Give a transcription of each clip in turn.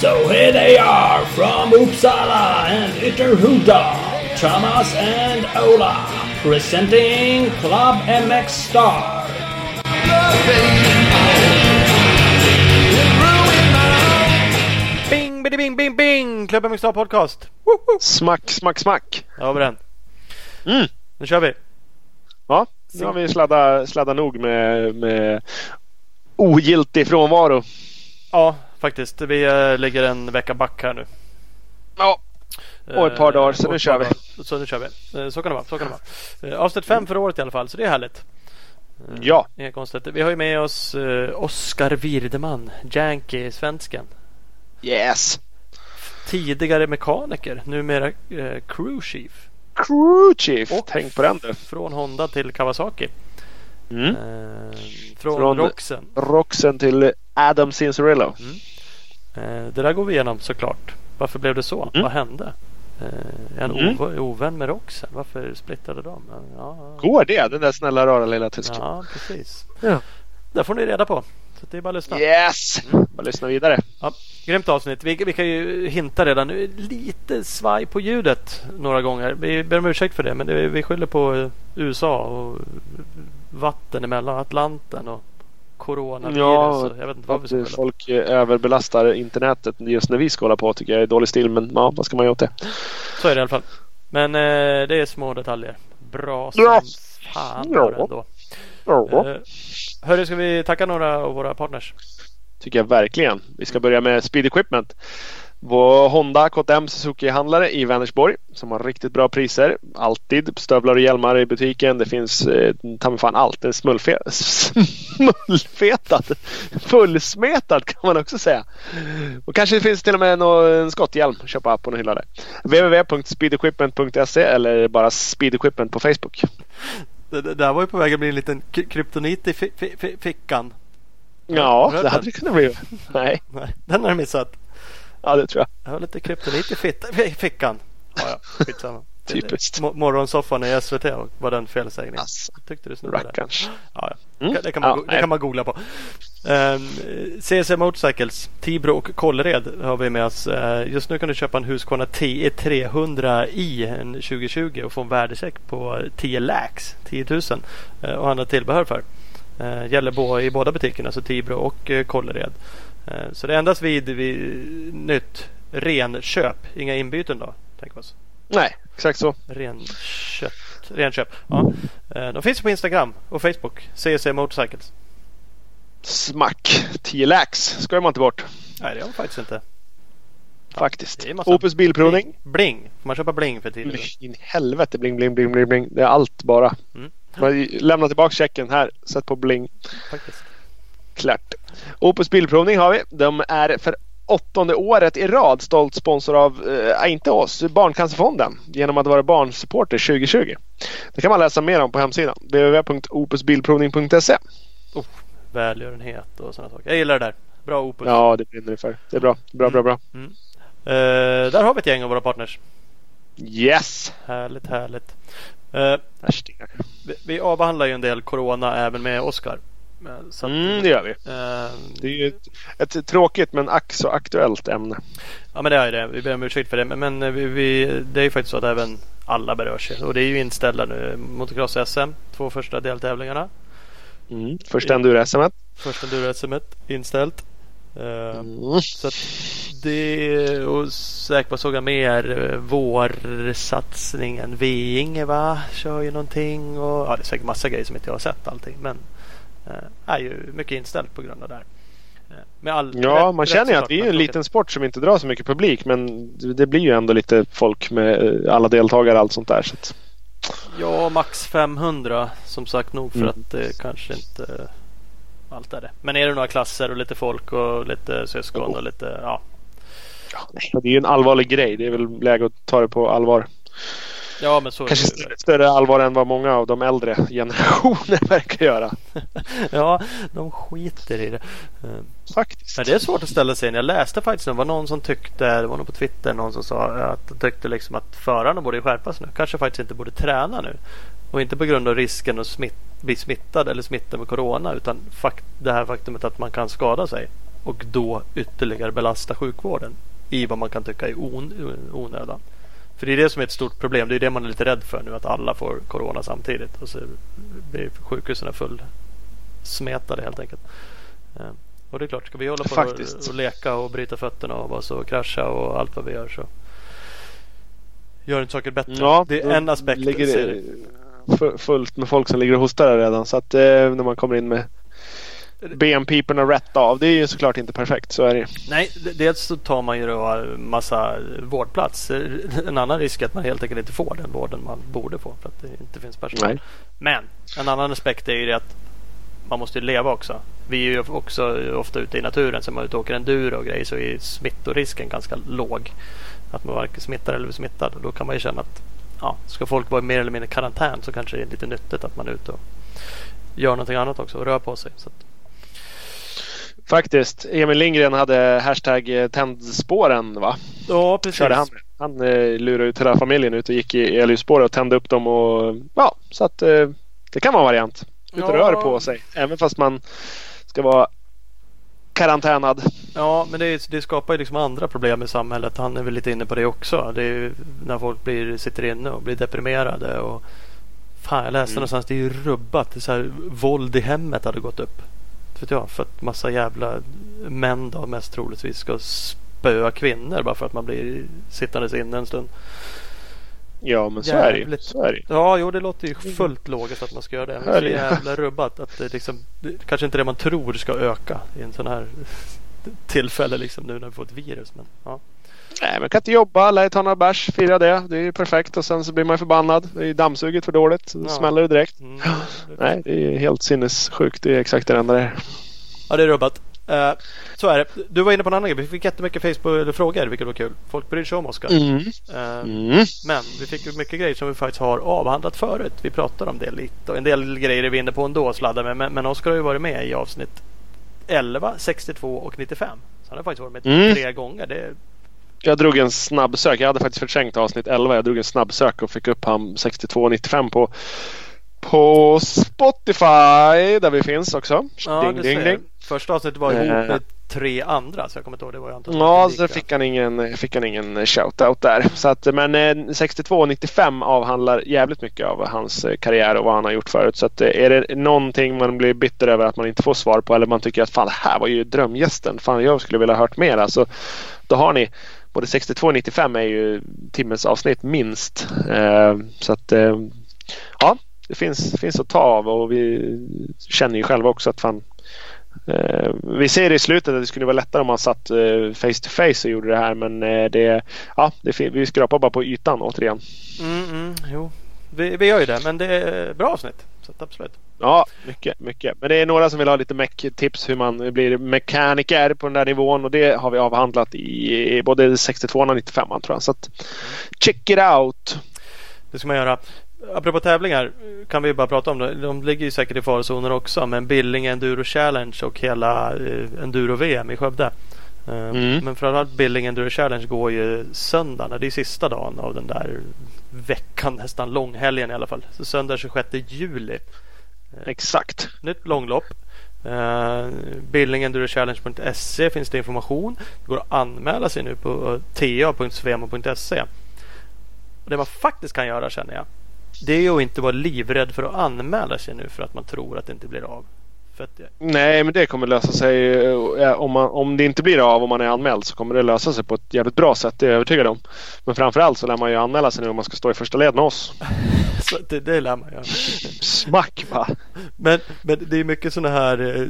So here they are from Uppsala and Ytterhuda, Thomas and Ola, presenting Club MX Star. Bing, bidi, bing, bing, bing! Klubben Mixed Podcast. Woho! Smack, smack, smack. Där har vi den. Mm. Nu kör vi. Ja, nu har vi sladdat, sladdat nog med, med ogiltig frånvaro. Ja, faktiskt. Vi äh, ligger en vecka back här nu. Ja, och ett par dagar, så nu kör vi. Så nu kör vi. Eh, Så kan det vara. Så kan det vara. Eh, Avsnitt fem för året i alla fall, så det är härligt. Eh, Ja. Inga konstigheter. Vi har ju med oss Oskar Wirdeman, Yankee, svensken. yes. Tidigare mekaniker, numera crew chief. Crew chief, Och- tänk på den du. Från Honda till Kawasaki. Mm. Eh, från, Från- Roxen. Roxen till Adam Cincerillo. Eh, det där går vi igenom såklart. Varför blev det så? Mm. Vad hände? Eh, en Mm. ov- ovän med Roxen. Varför splittrade de? Ja, Går det? Den där snälla rara lilla tysken. ja precis. Ja. Det får ni reda på. Så det är bara att lyssna. Yes! Bara lyssna vidare. Ja, grymt avsnitt. Vi, vi kan ju hinta redan nu. Lite svaj på ljudet några gånger. Vi ber om ursäkt för det. Men det, vi skyller på USA och vatten emellan Atlanten och coronavirus. Ja, jag vet inte vad vi ska folk eh, överbelastar internetet just när vi ska hålla på tycker jag är dålig stil. Men ja, vad ska man göra åt det? Så är det i alla fall. Men eh, det är små detaljer. Bra som Ja. fan Ja. ändå. Ja, Eh, hörru, ska vi tacka några av våra partners? tycker jag verkligen. Vi ska börja med Speed Equipment. Vår Honda KTM Suzuki-handlare i Vänersborg som har riktigt bra priser. Alltid stövlar och hjälmar i butiken. Det finns eh, ta mig fan allt. En smullfe smullfetad, Fullsmetad kan man också säga. Och kanske det finns till och med en skotthjälm att köpa på någon hylla där. www.speedequipment.se eller bara Speed Equipment på Facebook. Det, det där var ju på väg att bli en liten kryptonit i fi, fi, fi, fickan. Ja, det hade det kunnat bli. Nej, Nej, den har du missat. ja det tror jag. Jag har lite kryptonit i fickan. Ja, ja, skitsamma. Typiskt. Mo- Morgonsoffan i SVT och var den felsägningen. Alltså, Tyckte du rackarns. Ja, ja. Mm. Det, kan man, Ja, det kan man googla på. Um, CC Motorcycles, Tibro och Kållered har vi med oss. Eh, just nu kan du köpa en Husqvarna TE 300i en 2020 och få en värdecheck på 10 lax, 10 000 eh, och andra tillbehör för. Uh, gäller bo, i båda butikerna, så Tibro och uh, Kållered. Så det är endast vid, vid nytt renköp, inga inbyten då. Tänk oss. Nej, exakt så. Renkött. Renköp. Ja. Eh, De finns på Instagram och Facebook. CC Motorcycles. Smack! 10 lax ska man inte bort. Nej, det har de faktiskt inte. Faktiskt. massa Opus Bilprovning. Bling. Får man köpa bling för tiden? In helvete bling bling bling bling bling. Det är allt bara. Mm. Man lämnar tillbaka checken här. Sätt på bling. Faktiskt. Klart. Opus Bilprovning har vi. De är för åttonde året i rad stolt sponsor av, eh, inte oss, Barncancerfonden genom att vara barnsupporter 2020. Det kan man läsa mer om på hemsidan. www.opusbilprovning.se Välgörenhet och sådana saker. Jag gillar det där. Bra Opus. Ja, det brinner för. Det är bra. Bra, bra, bra. Eh, där har vi ett gäng av våra partners. Yes! Härligt, härligt. Värstingar. vi, vi avbehandlar ju en del Corona även med Oscar. Eh, Så att, Mm, det gör vi. eh, Det är ju ett, ett tråkigt men ack så aktuellt ämne. Ja men det är det. Vi ber om ursäkt för det. Men, men vi, vi, det är ju faktiskt så att även alla berörs. Och det är ju inställda nu. Motocross-SM. Två första deltävlingarna. Mm. Först enduro-SM. Första enduro-SM inställt. Eh, Mm. Så att det och säkert vad såg jag mer? eh, Vårsatsningen. Vinge va? Kör ju någonting. Och, ja det är säkert massa grejer som inte jag har sett allting. Men eh, är ju mycket inställt på grund av det här. Eh, Ja, rätt- man känner ju att vi är en liten sport som inte drar så mycket publik. Men det blir ju ändå lite folk med eh, alla deltagare och allt sånt där. Så att, Ja, max 500 som sagt nog för Mm. att det kanske inte allt är det. Men är det några klasser och lite folk och lite syskon och lite ja. ja, det är ju en allvarlig grej. Det är väl läge att ta det på allvar. Ja, men så Kanske större, större allvar än vad många av de äldre generationer verkar göra. ja, de skiter i det. Faktiskt. Men det är svårt att ställa sig in. Jag läste faktiskt det var någon som tyckte, det var någon på Twitter, någon som sa att de tyckte liksom att förarna borde skärpas nu. Kanske faktiskt inte borde träna nu. Och inte på grund av risken att smitt, bli smittad eller smitta med Corona utan fakt, det här faktumet att man kan skada sig och då ytterligare belasta sjukvården i vad man kan tycka är on, onödan. För det är det som är ett stort problem. Det är det man är lite rädd för nu att alla får Corona samtidigt och så blir sjukhusen full smetade helt enkelt. Eh, och det är klart, ska vi hålla på och, och leka och bryta fötterna av oss och krascha och allt vad vi gör så gör inte saker bättre. Ja, det är en aspekt. Ligger det fullt med folk som ligger och hostar redan. Så att eh, när man kommer in med benpiporna rätt av. Det är ju såklart inte perfekt. Så är det Nej, dels så tar man ju då massa vårdplats. En annan risk är att man helt enkelt inte får den vården man borde få för att det inte finns personal. Nej. Men en annan aspekt är ju det att man måste leva också. Vi är ju också ofta ute i naturen så man ute och åker enduro och grejer så är smittorisken ganska låg. Att man varken smittar eller blir smittad. Och då kan man ju känna att ja, ska folk vara mer eller mindre karantän så kanske det är lite nyttigt att man är ute och gör någonting annat också och rör på sig. Så Faktiskt. Emil Lindgren hade hashtag tändspåren va? Ja precis. Körde han han eh, lurade ut hela familjen ut och gick i elljusspåret och tände upp dem och ja, så att eh, det kan vara en variant. Ut och ja. rör på sig. Även fast man ska vara karantänad. Ja, men det, det skapar ju liksom andra problem i samhället. Han är väl lite inne på det också. Det är när folk blir, sitter inne och blir deprimerade. Och, fan, jag läste mm. någonstans det är ju rubbat. Det är så här, våld i hemmet hade gått upp. Vet jag, för att massa jävla män då mest troligtvis ska spöa kvinnor bara för att man blir sittandes inne en stund. Ja men så är, det, så är det Ja jo det låter ju fullt logiskt att man ska göra det. Men det är jävla rubbat att det liksom det, kanske inte det man tror ska öka i en sån här tillfälle liksom nu när vi får ett virus. Men, ja. Nej man kan inte jobba, lär ta några bärs, fira det. Det är ju perfekt och sen så blir man förbannad. Det är dammsuget för dåligt. Så ja. smäller det direkt. Mm, Nej det är helt sinnessjukt. Det är exakt det enda det är. Ja det är rubbat. Uh, så är det. Du var inne på en annan grej. Vi fick jättemycket Facebook-frågor vilket var kul. Folk bryr sig om Oskar. Mm. Uh, mm. Men vi fick mycket grejer som vi faktiskt har avhandlat förut. Vi pratade om det lite. Och en del grejer är vi inne på ändå och sladdar med. Men, men Oskar har ju varit med i avsnitt 11, 62 och 95. Så han har faktiskt varit med mm. tre gånger. Det... Jag drog en snabbsök. Jag hade faktiskt förträngt avsnitt 11. Jag drog en snabbsök och fick upp han 62 och 95 på på Spotify där vi finns också. Ja, ding, ding, ding. Första avsnittet var ihop med eh. tre andra så jag kommer inte ihåg. Det var jag Ja, så fick han ingen, fick han ingen shoutout där. Så att, men 62 och 95 avhandlar jävligt mycket av hans eh, karriär och vad han har gjort förut. Så att, eh, är det någonting man blir bitter över att man inte får svar på eller man tycker att fan det här var ju drömgästen. Fan jag skulle vilja ha hört mer. Alltså, då har ni både 62 och 95 är ju timmens avsnitt minst. Eh, så att eh, ja, det finns, finns att ta av och vi känner ju själva också att fan eh, vi ser i slutet att det skulle vara lättare om man satt face to face och gjorde det här men det, ja, det, vi skrapar bara på ytan återigen. Mm, mm, jo. Vi, vi gör ju det men det är bra avsnitt. Så absolut. Ja, mycket, mycket. Men det är några som vill ha lite mech-tips hur man blir mekaniker på den där nivån och det har vi avhandlat i, både 62 och 95 tror jag. Så att, check it out! Det ska man göra. Apropå tävlingar kan vi bara prata om det. De ligger ju säkert i farozoner också. Men Billinge Enduro Challenge och hela eh, Enduro-VM i Skövde. Eh, mm. Men framförallt Billinge Enduro Challenge går ju söndagen. Det är sista dagen av den där veckan. Nästan långhelgen i alla fall. Så söndag 26 juli. Eh, Exakt. Nytt långlopp. Uh, Billingendurochallenge.se finns det information. Det går att anmäla sig nu på ta.svemo.se. Det man faktiskt kan göra känner jag det är att inte vara livrädd för att anmäla sig nu för att man tror att det inte blir av. Att, Nej, men det kommer lösa sig. Eh, om, man, om det inte blir av om man är anmäld så kommer det lösa sig på ett jävligt bra sätt. Det är jag övertygad om. Men framförallt så lär man ju anmäla sig nu om man ska stå i första led med oss. så det, det lär man göra. Smack va! Men, men det är mycket sådana här eh,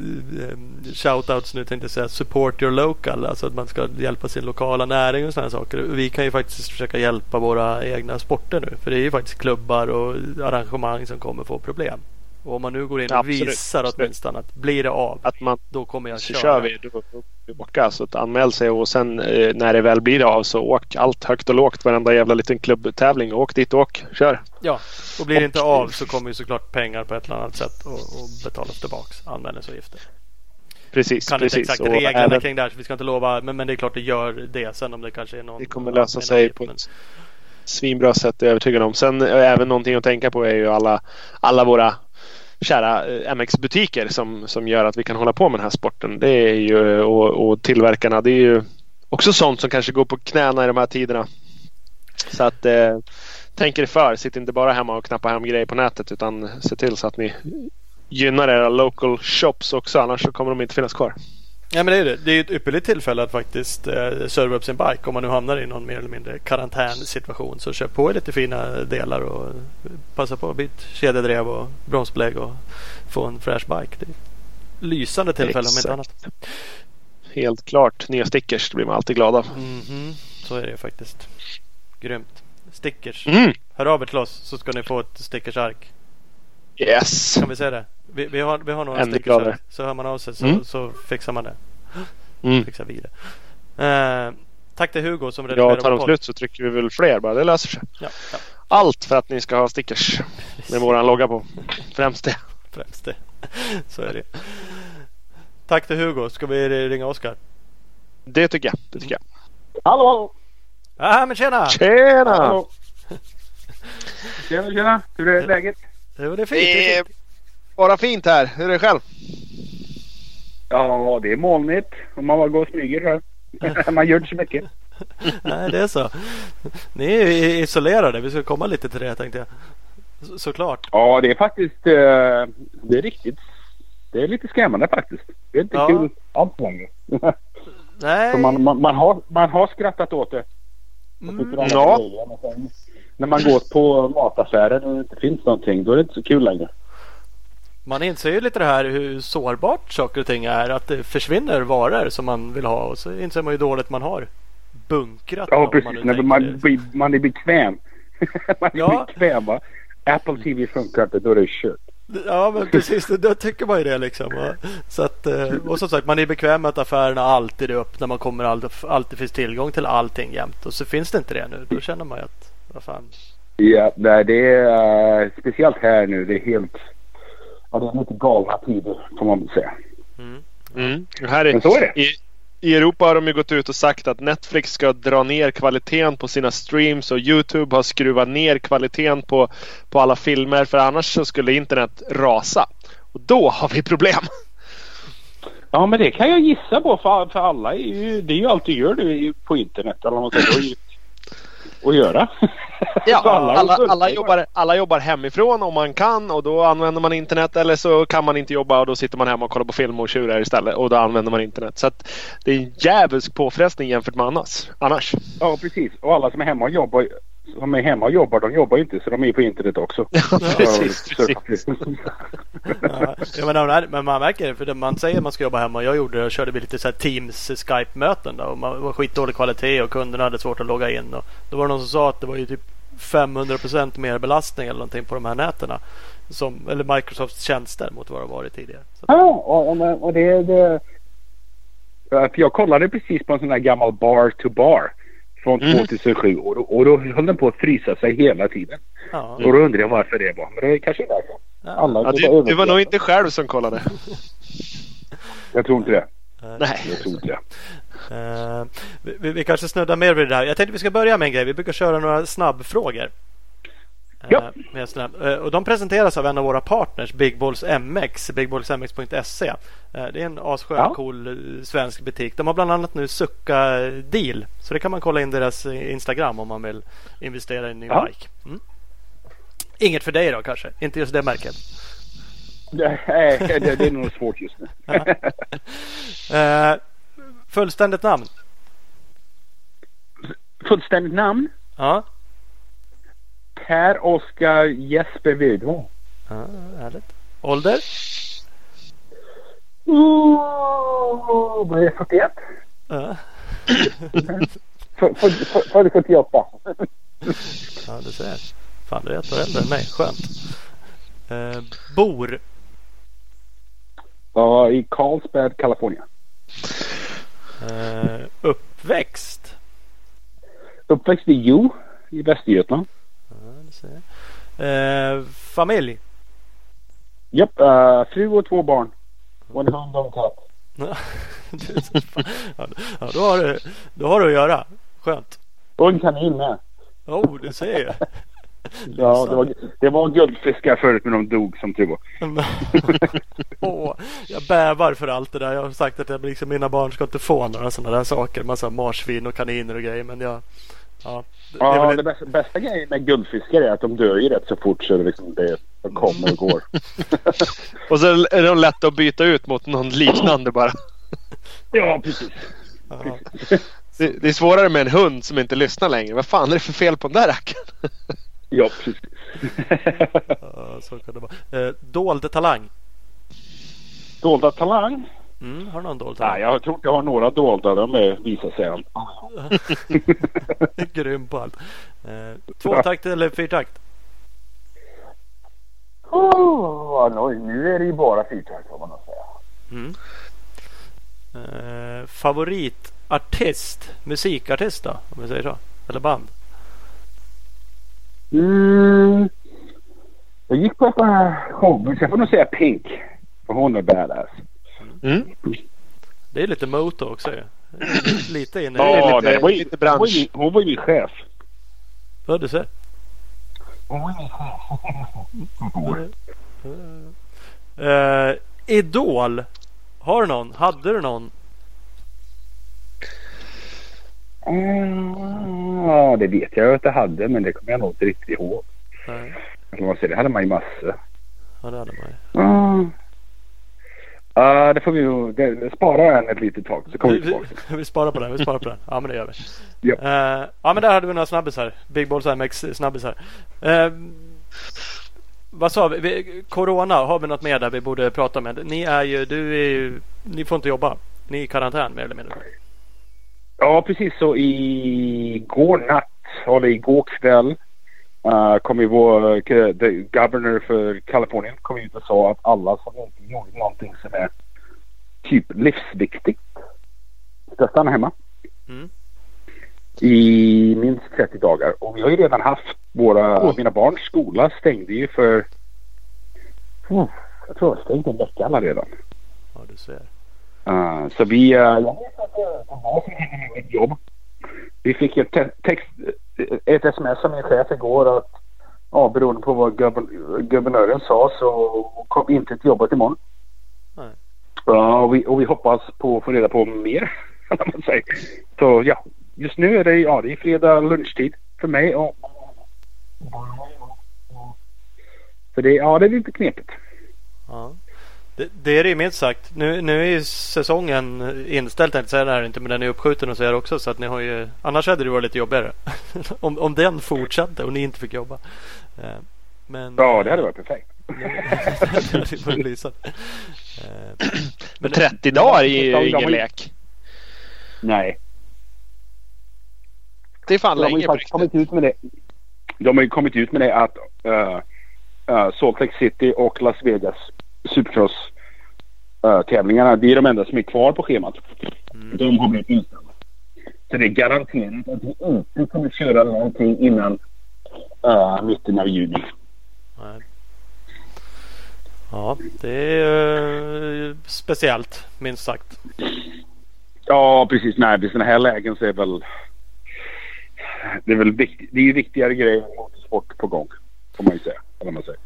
eh, shoutouts nu tänkte jag säga. Support your local. Alltså att man ska hjälpa sin lokala näring och sådana saker. Vi kan ju faktiskt försöka hjälpa våra egna sporter nu. För det är ju faktiskt klubbar och arrangemang som kommer få problem. Och om man nu går in och Absolut. visar åtminstone att blir det av, Att man då kommer jag så köra. kör vi, då, vi åka. Så att anmäl sig och sen eh, när det väl blir av så åk allt högt och lågt. Varenda jävla liten klubbtävling. Åk dit och åk. Kör. Ja, och blir det inte av så kommer ju såklart pengar på ett eller annat sätt och, och betalas tillbaks. Anmälningsavgifter. Precis. Kan inte precis. exakt Och reglerna även- kring det här så vi ska inte lova. Men, men det är klart det gör det. Sen om det kanske är någon. Det kommer lösa sig på ett svinbra sätt, det är jag övertygad om. Sen eh, även någonting att tänka på är ju alla, alla våra kära eh, MX-butiker som, som gör att vi kan hålla på med den här sporten. Det är ju, och, och tillverkarna, det är ju också sånt som kanske går på knäna i de här tiderna. Så att eh, tänk er för. Sitt inte bara hemma och knappa hem grejer på nätet utan se till så att ni gynnar era local shops också. Annars så kommer de inte finnas kvar. Ja men det är det. Det är ett ypperligt tillfälle att faktiskt eh, serva upp sin bike. Om man nu hamnar i någon mer eller mindre karantänsituation. Så köp på er lite fina delar och passa på att byta kedjedrev och bromsbelägg och få en fräsch bike. Det är ett lysande tillfälle om inte Exakt. annat. Helt klart. Nya stickers, blir man alltid glad av. Mhm, Så är det ju faktiskt. Grymt. Stickers. Mm. Hör av er till oss så ska ni få ett stickersark. Yes! Kan vi säga det? Vi, vi, har, vi har några Ännu stickersark. gladare. Så hör man av sig så, Mm. så fixar man det. Mm. Fixar vi det. Eh, tack till Hugo som Ja, redigerar tar de slut så trycker vi väl fler bara. Det löser sig. Ja, ja. Allt för att ni ska ha stickers med våran logga på. Främst det. främst det. Så är det. Tack till Hugo. Ska vi ringa Oskar? Det tycker jag. Det tycker jag. Hallå, hallå! Ja, men tjena! Tjena! hallå. Tjena, tjena! Hur är läget? Jo, det är fint. Det är är fint. Bara fint här. Hur är det själv? Ja, det är molnigt. Och man bara går och smyger här. man gör inte så mycket. Nej, det är så. Ni är ju isolerade. Vi ska komma lite till det tänkte jag. Så, såklart. Ja, det är faktiskt... eh, det är riktigt... Det är lite skrämmande faktiskt. Det är inte Ja. kul alls längre. Nej. Så man, man, man, har, man har skrattat åt det. Mm. Ja. När man går på mataffären och det inte finns någonting, då är det inte så kul längre. Man inser ju lite det här hur sårbart saker och ting är. Att det försvinner varor som man vill ha och så inser man ju dåligt man har bunkrat. Ja, man precis. man, det. blir- man är bekväm. man är Ja. bekväm va. Apple TV funkar inte, då är det kört. Ja men precis, då- tycker man ju det liksom. Så att, eh, och som sagt man är bekväm med att affärerna alltid är öppna. Man kommer alltid, alltid finns tillgång till allting jämt. Och så finns det inte det nu. Då känner man ju att vad fan. Ja, nej, det är eh, speciellt här nu. Det är helt... Ja, det är lite galna tider får man väl säga. Mm. Mm. Här är, Men så är det. I, I Europa har de ju gått ut och sagt att Netflix ska dra ner kvaliteten på sina streams och Youtube har skruvat ner kvaliteten på, på alla filmer för annars så skulle internet rasa. Och då har vi problem. Ja, men det kan jag gissa på för, för alla är ju... Det är ju allt du gör nu på internet. Eller vad man säger. Att göra. Ja, alla alla, alla, jobbar, alla jobbar hemifrån om man kan och då använder man internet eller så kan man inte jobba och då sitter man hemma och kollar på film och tjurar istället och då använder man internet. Så att det är en djävulsk påfrestning jämfört med annars. annars. Ja, precis. Och alla som är hemma och jobbar, som är hemma och jobbar, de jobbar ju inte så de är på internet också. Ja, precis, precis. Ja, jag menar, men man märker det. För det- man säger att man ska jobba hemma. Jag gjorde det och körde lite så här Teams Skype-möten. Då, och man, det var skitdålig kvalitet och kunderna hade svårt att logga in. Och då var det någon som sa att det var ju typ 500% mer belastning eller någonting på de här nätena. Som, eller Microsofts tjänster mot vad det varit tidigare. Så Ja, och, och, det... det för jag kollade precis på en sån här gammal bar to bar från Mm. 2007 och då, och då höll den på att frysa sig hela tiden. ja, Och då undrar jag varför det var. Men det är kanske är därför. ja. Alla Ja, du, du var nog inte själv som kollade. Jag tror inte det. Nej. Jag tror inte det. Vi, vi, vi kanske snuddar mer vid det där. Jag tänkte vi ska börja med en grej. Vi brukar köra några snabbfrågor. Eh, Ja. snabb, eh, och de presenteras av en av våra partners, Big Balls MX, bigballsmx.se. Eh, det är en asskön, Ja. cool eh, svensk butik. De har bland annat nu Succa Deal. Så det kan man kolla in deras eh, Instagram om man vill investera i en ny Ja. bike. Mm. Inget för dig då kanske? Inte just det märket? Nej, det, det är nog svårt just nu. Eh, fullständigt namn? Fullständigt namn? Ja. Per Oskar Jesper Widholm. ja härligt. Ålder? Oh, vad är det, 41? Ja. Född 78. Ja, du ser. Fan, du är ett år äldre än mig. Skönt. Eh, bor. Ja, I Carlsbad, Kalifornien. Eh, uppväxt. Uppväxt i Jo i Västergötland. Ja, det ser jag. Eh, familj. Japp, eh, fru och två barn. Och en hund och en katt. Ja, då, har du, då har du att göra. Skönt. Och en kanin med. Oh, du ser ju. Ja, det var, det var guldfiskar förut men de dog som tur var. Åh, jag bävar för allt det där. Jag har sagt att jag, liksom, mina barn ska inte få några sådana där saker. Massa marsvin och kaniner och grejer. Men jag... Ja, det, det Ja, väl det bästa, bästa grejen med guldfiskar är att de dör ju rätt så fort så det liksom det de kommer och går. Och så är de lätta att byta ut mot någon liknande bara. ja, precis. ja. Det, det är svårare med en hund som inte lyssnar längre. Vad fan är det för fel på den där rackaren? Ja, precis. Ja, så kan det vara. Eh, dold talang. Dolda talang? Mm, har du någon dold talang? Nej, jag tror jag har några dolda. De är, visar sig. Grym på allt. Eh, tvåtakt eller fyrtakt? Oh, nu är det ju bara fyrtakt får man nog säga. Mm. Eh, favoritartist? Musikartist då? Om vi säger så. Eller band? Mm. Jag gick på ett par shower så jag får nog säga Pink. För hon är badass. Mm. Det är lite moto också ju. Lite inne Ja, lite- var ju, lite bransch. Hon var ju, min- hon var ju min chef. Vad du ser. Hon var ju min chef. Eh, Idol. Har du någon? Hade du någon? Mm, ja, det vet jag att jag hade men det kommer jag nog inte riktigt ihåg. Nej. Säger, det hade man ju massor. Ja, det hade man ju. Mm. Ja, det får vi det, det sparar den ett litet tag så kommer vi Vi, tillbaka. vi, vi sparar på den. Vi sparar på den. Ja men det gör vi. Ja. Eh, ja men där hade vi några snabbisar. Big Balls MX snabbisar. Uh, vad sa vi? vi? Corona, har vi något mer där vi borde prata med? Ni är ju, du är ju, ni får inte jobba. Ni är i karantän mer eller mindre. Ja, precis så igår natt, eller igår kväll uh, kom ju vår the governor för Kalifornien kom ut och sa att alla som inte gjorde någonting som är typ livsviktigt ska stanna hemma. Mm. I minst 30 dagar. Och vi har ju redan haft våra, mina barns skola stängde ju för oh, jag tror det stängt en vecka alla redan. Ja du ser. Uh, så vi... Uh, jag vet det var som hände med mitt jobb. Vi fick te- text, ett sms av min chef igår att ja, beroende på vad guvern- guvernören sa så kom inte till jobbet imorgon. Nej. Ja, och, vi, och vi hoppas på att få reda på mer. man. Så ja, just nu är det, ja, det är fredag lunchtid för mig. Och, så det, ja, det är lite knepigt. Ja. Det, det är det ju minst sagt. Nu, nu är ju säsongen inställd tänkte jag säga det här inte men den är uppskjuten och så här också så att ni har ju Annars hade det varit lite jobbigare. om, om den fortsatte och ni inte fick jobba. Eh, Men, Ja, det hade varit perfekt. Men 30 dagar är ju De- de- ingen de- lek. Nej. Det är fan De har ju länge på riktigt. kommit ut med det. De har ju kommit ut med det att uh, uh, Salt Lake City och Las Vegas Supercross uh, tävlingarna. Det är de enda som är kvar på schemat. De har blivit inställda. Så det är garanterat att vi inte kommer köra någonting innan uh, mitten av juni. nej. Ja, det är eh, speciellt minst sagt. Ja, precis. Nej, i sådana här lägen så är väl det är väl vikt, det är viktigare grejer än motorsport på gång. Får man ju säga. Eller man säger.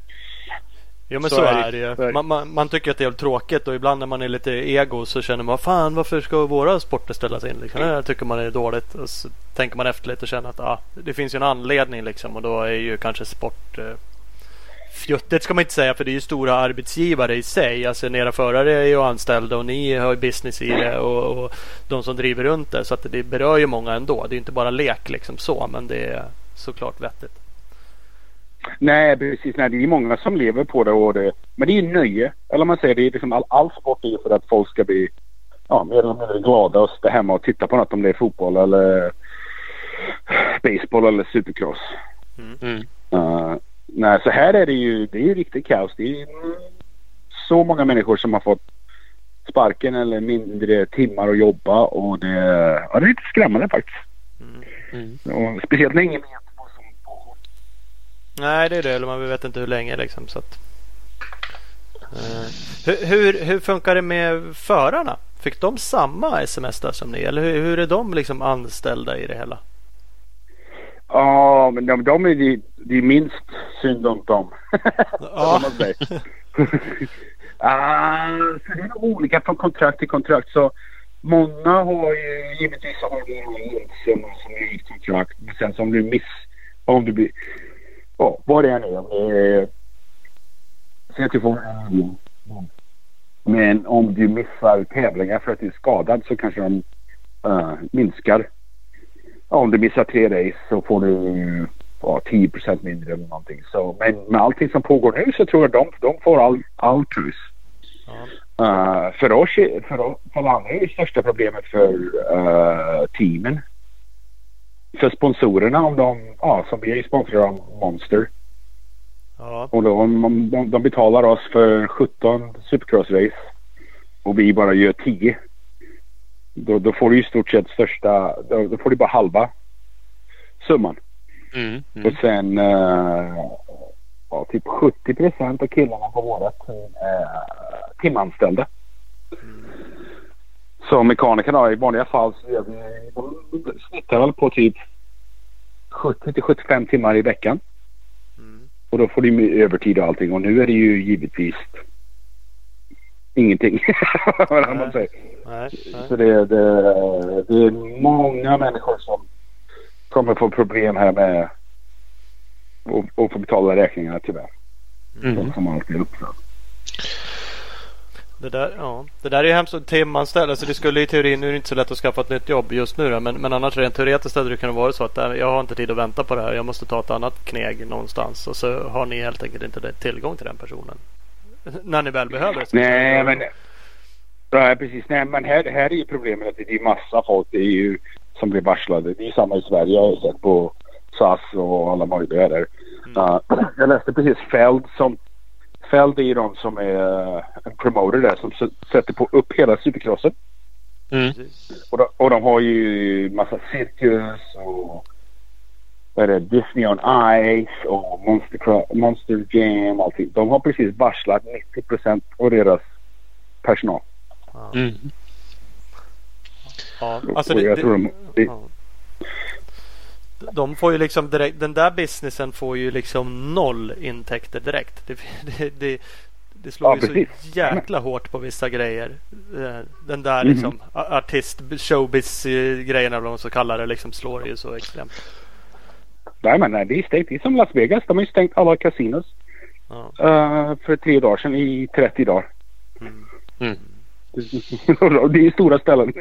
Jo men Så så, är det. ju. Man, man, man tycker att det är tråkigt och ibland när man är lite ego så känner man Fan varför ska våra sporter ställas in? Liksom. Det tycker man är dåligt. Och så tänker man efter lite och känner att ah, det finns ju en anledning liksom och då är ju kanske sport eh, Fjuttigt ska man inte säga för det är ju stora arbetsgivare i sig. Alltså era förare är ju anställda och ni har ju business i det och, och de som driver runt det. Så att det berör ju många ändå. Det är inte bara lek liksom så men det är såklart vettigt. Nej, precis. Nej, det är många som lever på det. Och det men det är ju nöje. Eller man säger det är liksom all, all sport är för att folk ska bli ja, mer eller mindre glada och sitta hemma och titta på något om det är fotboll eller baseball eller supercross. Mm. Uh, nej, så här är det ju, det är ju riktigt kaos. Det är så många människor som har fått sparken eller mindre timmar att jobba och det, ja, det är lite skrämmande faktiskt. Mm. Och speciellt när ingen vet. Nej, det är det. Eller man vet inte hur länge liksom. Så att, eh, hur, hur, hur funkar det med förarna? Fick de samma sms där som ni? Eller hur, hur är de liksom anställda i det hela? Ja, men de, de är det är minst synd om dem. Ja. Ah, så det är olika från kontrakt till kontrakt. Så många har ju givetvis har du en som är i kontrakt. Men sen som du miss... Om du blir... Ja, vad det än är. Är... Säg att du får en miljon. Men om du missar tävlingar för att du är skadad så kanske de eh, minskar. Ja, om du missar tre race så får du ja, 10 mindre eller någonting. Så, men med allting som pågår nu så tror jag de, de får all, all. Ja. Uh, för oss, är- för, oss- för alla är det största problemet för uh, teamen. För sponsorerna om de, ja som vi är ju sponsrade av Monster. Ja. Och de, de, de, betalar oss för 17 supercross-race. Och vi bara gör 10. Då, då får du i stort sett största, då, då får du bara halva summan. Mm. Och Mm. sen uh, ja, typ 70 procent av killarna på vårat team är timanställda. Så mekanikerna i vanliga fall så gör vi, de snittar väl på typ 70 till 75 timmar i veckan. Mm. Och då får de ju övertid och allting och nu är det ju givetvis ingenting. Vad man säger. Nej, Så nej. det, det, det är många människor som kommer få problem här med att få betala räkningarna tyvärr. Mm. Som alltid är uppsatt. Det där, ja. det där är ju hemskt. Timanställd. Alltså det skulle i teorin, nu är det inte så lätt att skaffa ett nytt jobb just nu då, men, men annars rent teoretiskt hade det kunnat vara så att jag har inte tid att vänta på det här. Jag måste ta ett annat kneg någonstans. Och så har ni helt enkelt inte tillgång till den personen. När ni väl behöver det. Nej men Nej precis. Nej men här, här är ju problemet att det är massa folk det är ju som blir varslade. Det är samma i Sverige. Jag har sett på SAS och alla möjliga där. Uh, jag läste precis Feld som Feld är ju de som är uh, en promoter där som sätter på upp hela supercrossen. Mm. Och de, och de har ju massa cirkus och vad är det, Disney on Ice och Monster, Monster Jam och allting. De har precis varslat 90 procent av deras personal. Mm. Ja, alltså och det, jag tror de, det. De får ju liksom direkt, den där businessen får ju liksom noll intäkter direkt. Det, det, det, det slår Ja, ju så jäkla hårt på vissa grejer. Eh, Den där Mhm. liksom artist showbiz eh, grejerna eller vad man ska kalla det liksom slår ju så extremt. nej, men nej, det är stängt. Det är som Las Vegas. De har ju stängt alla casinos Ja. eh, för tre dagar sedan i 30 dagar. Mm. Mm. Det är stora ställen.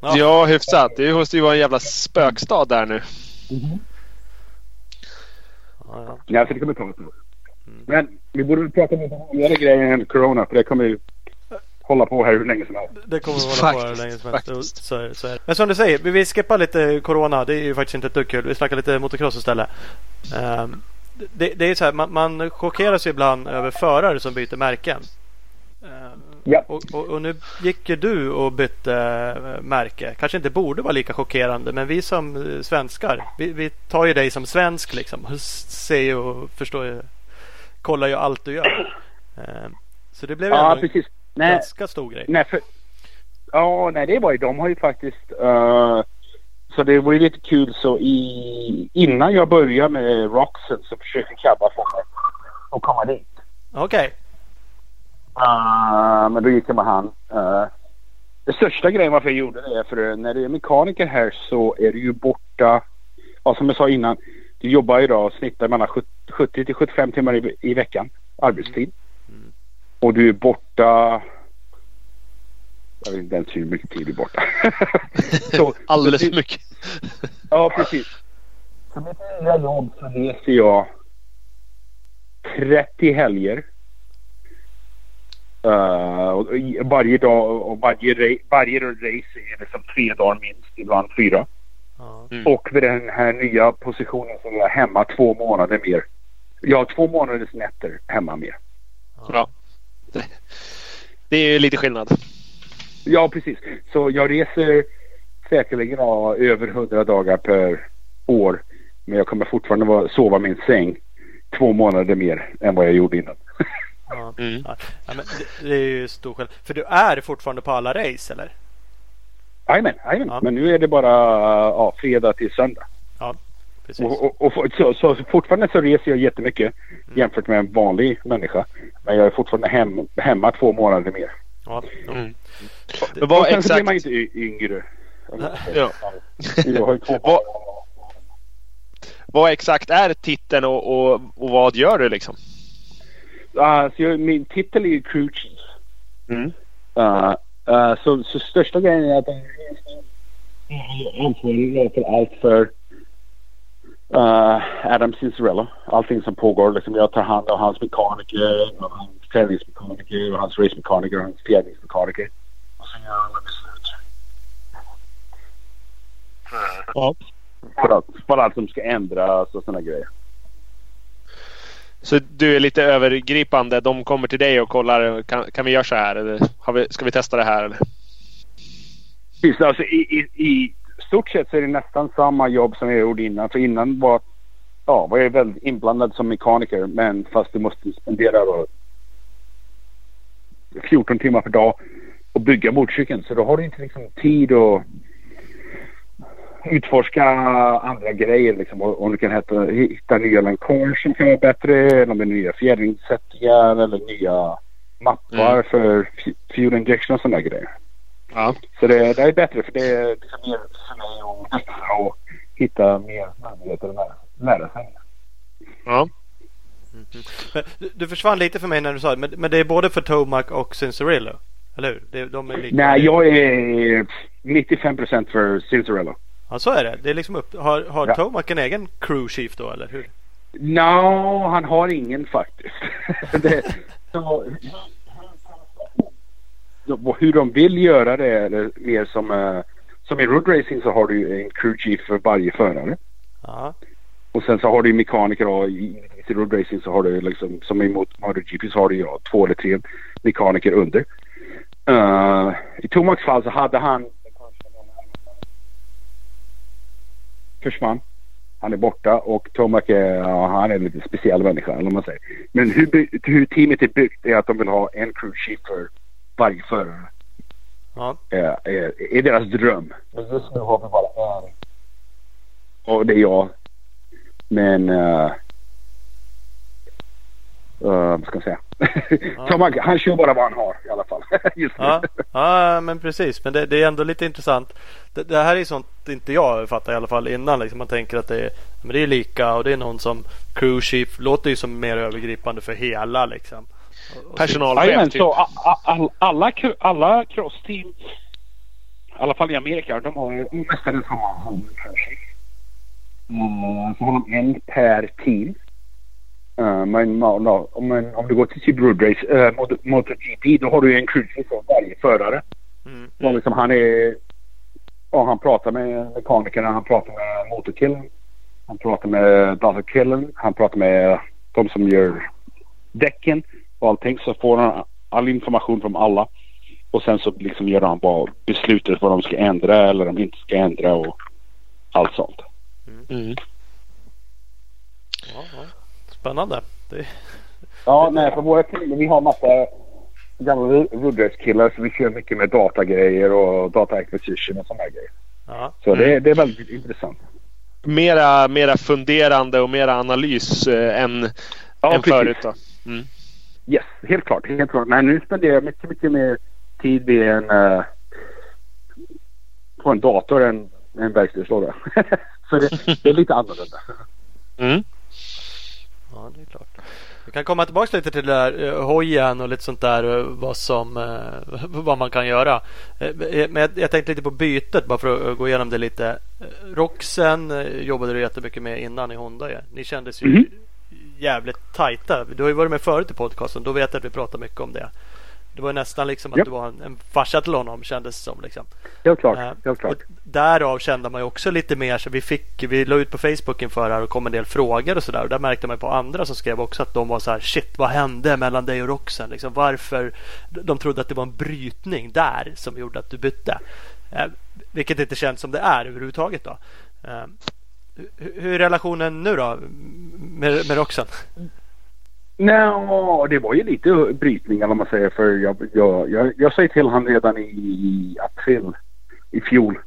Ja. Ja, hyfsat. Det måste ju vara en jävla spökstad där nu. Ja, ja. Ja, så det kommer ta ett år. Men vi borde väl prata om lite roligare grejer än corona för det kommer ju hålla på här hur länge som helst. Det kommer att hålla på här Faktiskt, länge som helst. faktiskt. Så, så är det. Men som du säger, vi- skippar lite Corona. Det är ju faktiskt inte ett dugg kul. Vi snackar lite motocross istället. Ehm, det, det är så här, man, man chockeras ju ibland över förare som byter märken. Ehm, Ja. och, och, och nu gick ju du och bytte eh, märke. Kanske inte borde vara lika chockerande men vi som eh, svenskar, vi, vi tar ju dig som svensk liksom. Ser ju och förstår ju, kollar ju allt du gör. Ehm, så det blev ju Ja, ändå en precis. Nej, ganska stor grej. nej, för, ja, nej, det var ju, de har ju faktiskt, eh, så det var ju lite kul så i, innan jag började med Roxen så försökte Kabba få mig att komma dit. Okej. Uh, men då gick jag med han. Uh, det största grejen varför jag gjorde det är för när du är mekaniker här så är du ju borta. Ja, som jag sa innan. Du jobbar idag och snittar mellan 70 till 75 timmar i, i veckan arbetstid. Mm. Och du är borta. Jag vet inte ens hur mycket tid du är borta. så, Alldeles för mycket. Ja, precis. Så mitt nya jobb så reser jag 30 helger. Uh, varje dag och varje, varje race är liksom tre dagar minst, ibland fyra. Mm. Och vid den här nya positionen så är jag hemma två månader mer Jag har två månaders nätter hemma mer. Ja. Det, är ju lite skillnad. Ja, precis. Så jag reser säkerligen ja, över 100 dagar per år. Men jag kommer fortfarande sova i min säng två månader mer än vad jag gjorde innan. Ja. Mm. Ja. Ja, men det, det är ju stor skillnad. För du är fortfarande på alla race eller? Jajamän. Ja. Men nu är det bara ja, fredag till söndag. Ja, precis. Och, och, och, så, så, så fortfarande så reser jag jättemycket jämfört med en vanlig människa. Men jag är fortfarande hem, hemma två månader mer. Ja. Mm. Men och vad sen så blir exakt... man inte yngre. Ja. Jag har ju två Vad- Vad exakt är titeln och, och, och vad gör du liksom? Uh, så jag, min titel är ju crew chief. Mm. Uh, uh, så, så största grejen är att jag är ansvarig för allt för uh, Adam Cincerello. Allting som pågår. Liksom jag tar hand om hans mekaniker, och hans tävlingsmekaniker, och hans racemekaniker och hans fjädringsmekaniker. Och sen gör jag alla beslut. Ja. För allt, för allt som ska ändras och sådana grejer. Så du är lite övergripande. De kommer till dig och kollar. Kan, kan vi göra så här? Eller har vi, ska vi testa det här? Eller? Precis, alltså i, i, i stort sett så är det nästan samma jobb som jag gjorde innan. För innan var, ja, var jag väldigt inblandad som mekaniker men fast du måste spendera då 14 timmar per dag och bygga motorcykeln. Så då har du inte liksom tid att utforska andra grejer liksom. Och, om du kan hitta, hitta nya länkor som kan vara bättre. Eller är nya fjädringssättningar eller nya mappar Mm. för fuel injection och sådana grejer. Ja. Så det, det är bättre för det är liksom mer för mig att testa och hitta mer möjligheter att lära, sig. ja. Men du- Du försvann lite för mig när du sa det. Men, men det är både för Tomac och Cincerillo. Eller hur? Det, de är lika. Nej, jag är 95 procent för Cincerello. Ja, så är det. Det är liksom upp. Har, har Ja. Tomac en egen crew chief då eller hur? No, han har ingen faktiskt. det, så, hur de vill göra det är mer som, eh, som i road racing så har du en crew chief för varje förare. Ja. Och sen så har du mekaniker och i, i road racing så har du liksom som i mot- MotoGP så har du ja, två eller tre mekaniker under. Uh, I Tomacs fall så hade han försvann. Han är borta och Tomac är, ja, han är en lite speciell människa eller vad man säger. Men hur, hur teamet är byggt är att de vill ha en crew chief för varje förare. Ja. Är, är, är deras dröm. Just nu har vi bara en. Och det är jag. Men... Uh, vad ska jag säga? Tomac, han kör bara vad han har i alla fall. Just nu. Ja, ja men precis. Men det, det är ändå lite intressant. Det, det här är sånt inte jag fattar i alla fall innan. Liksom man tänker att det är, men det är lika och det är någon som crew chief. Låter ju som mer övergripande för hela liksom. Personalchef Jajamän, typ. så a- a- all, alla, alla crossteam, i alla fall i Amerika, de har mestadels har man home country. Mm, så har de en per team. Uh, men, no, no, om, en- om du går till typ road race, uh, motor, MotoGP, då har du ju en chief för varje förare. Mm. Och liksom han är... Ja, han pratar med mekanikerna, han pratar med motorkillen. Han pratar med datakillen, han pratar med de som gör däcken och allting. Så får han all information från alla. Och sen så liksom gör han bara beslutet vad de ska ändra eller de inte ska ändra och allt sånt. Mm. Ja, ja. Spännande. Det, Ja, nej, för våra team, vi har massa gamla roaders-killar så vi kör mycket med datagrejer och data acquisition och sådana här grejer. ja. Så det, det är väldigt intressant. Mera, mera funderande och mera analys eh, än, Ja, än förut. Då. Mm. Yes, helt klart. Helt klart. Men nu spenderar jag mycket, mycket mer tid vid en, eh, på en dator än en verkstadslåda. Så det, det är lite annorlunda. Mm. Ja, det är klart. Vi kan komma tillbaka lite till det där eh, hojen och lite sånt där. eh, Vad, som, eh, vad man kan göra. Eh, Men jag, jag tänkte lite på bytet bara för att gå igenom det lite. Roxen jobbade du jättemycket med innan i Honda. Ja. Ni kändes ju Mhm. jävligt tajta. Du har ju varit med förut i podcasten. Då vet jag att vi pratar mycket om det. Det var nästan liksom att Japp. du var en, en farsa till honom kändes som. Liksom. Helt klart. Eh, Helt klart. därav kände man ju också lite mer så vi fick Vi la ut på Facebook inför här och kom en del frågor och sådär. Och där märkte man på andra som skrev också att de var så här Shit vad hände mellan dig och Roxen? Liksom, varför? De trodde att det var en brytning där som gjorde att du bytte. Eh, vilket inte känns som det är överhuvudtaget då. Hur, hur är relationen nu då med, med Roxen? Nej, det var ju lite brytning eller vad man säger. För jag, jag, jag, jag sa till honom redan i april i fjol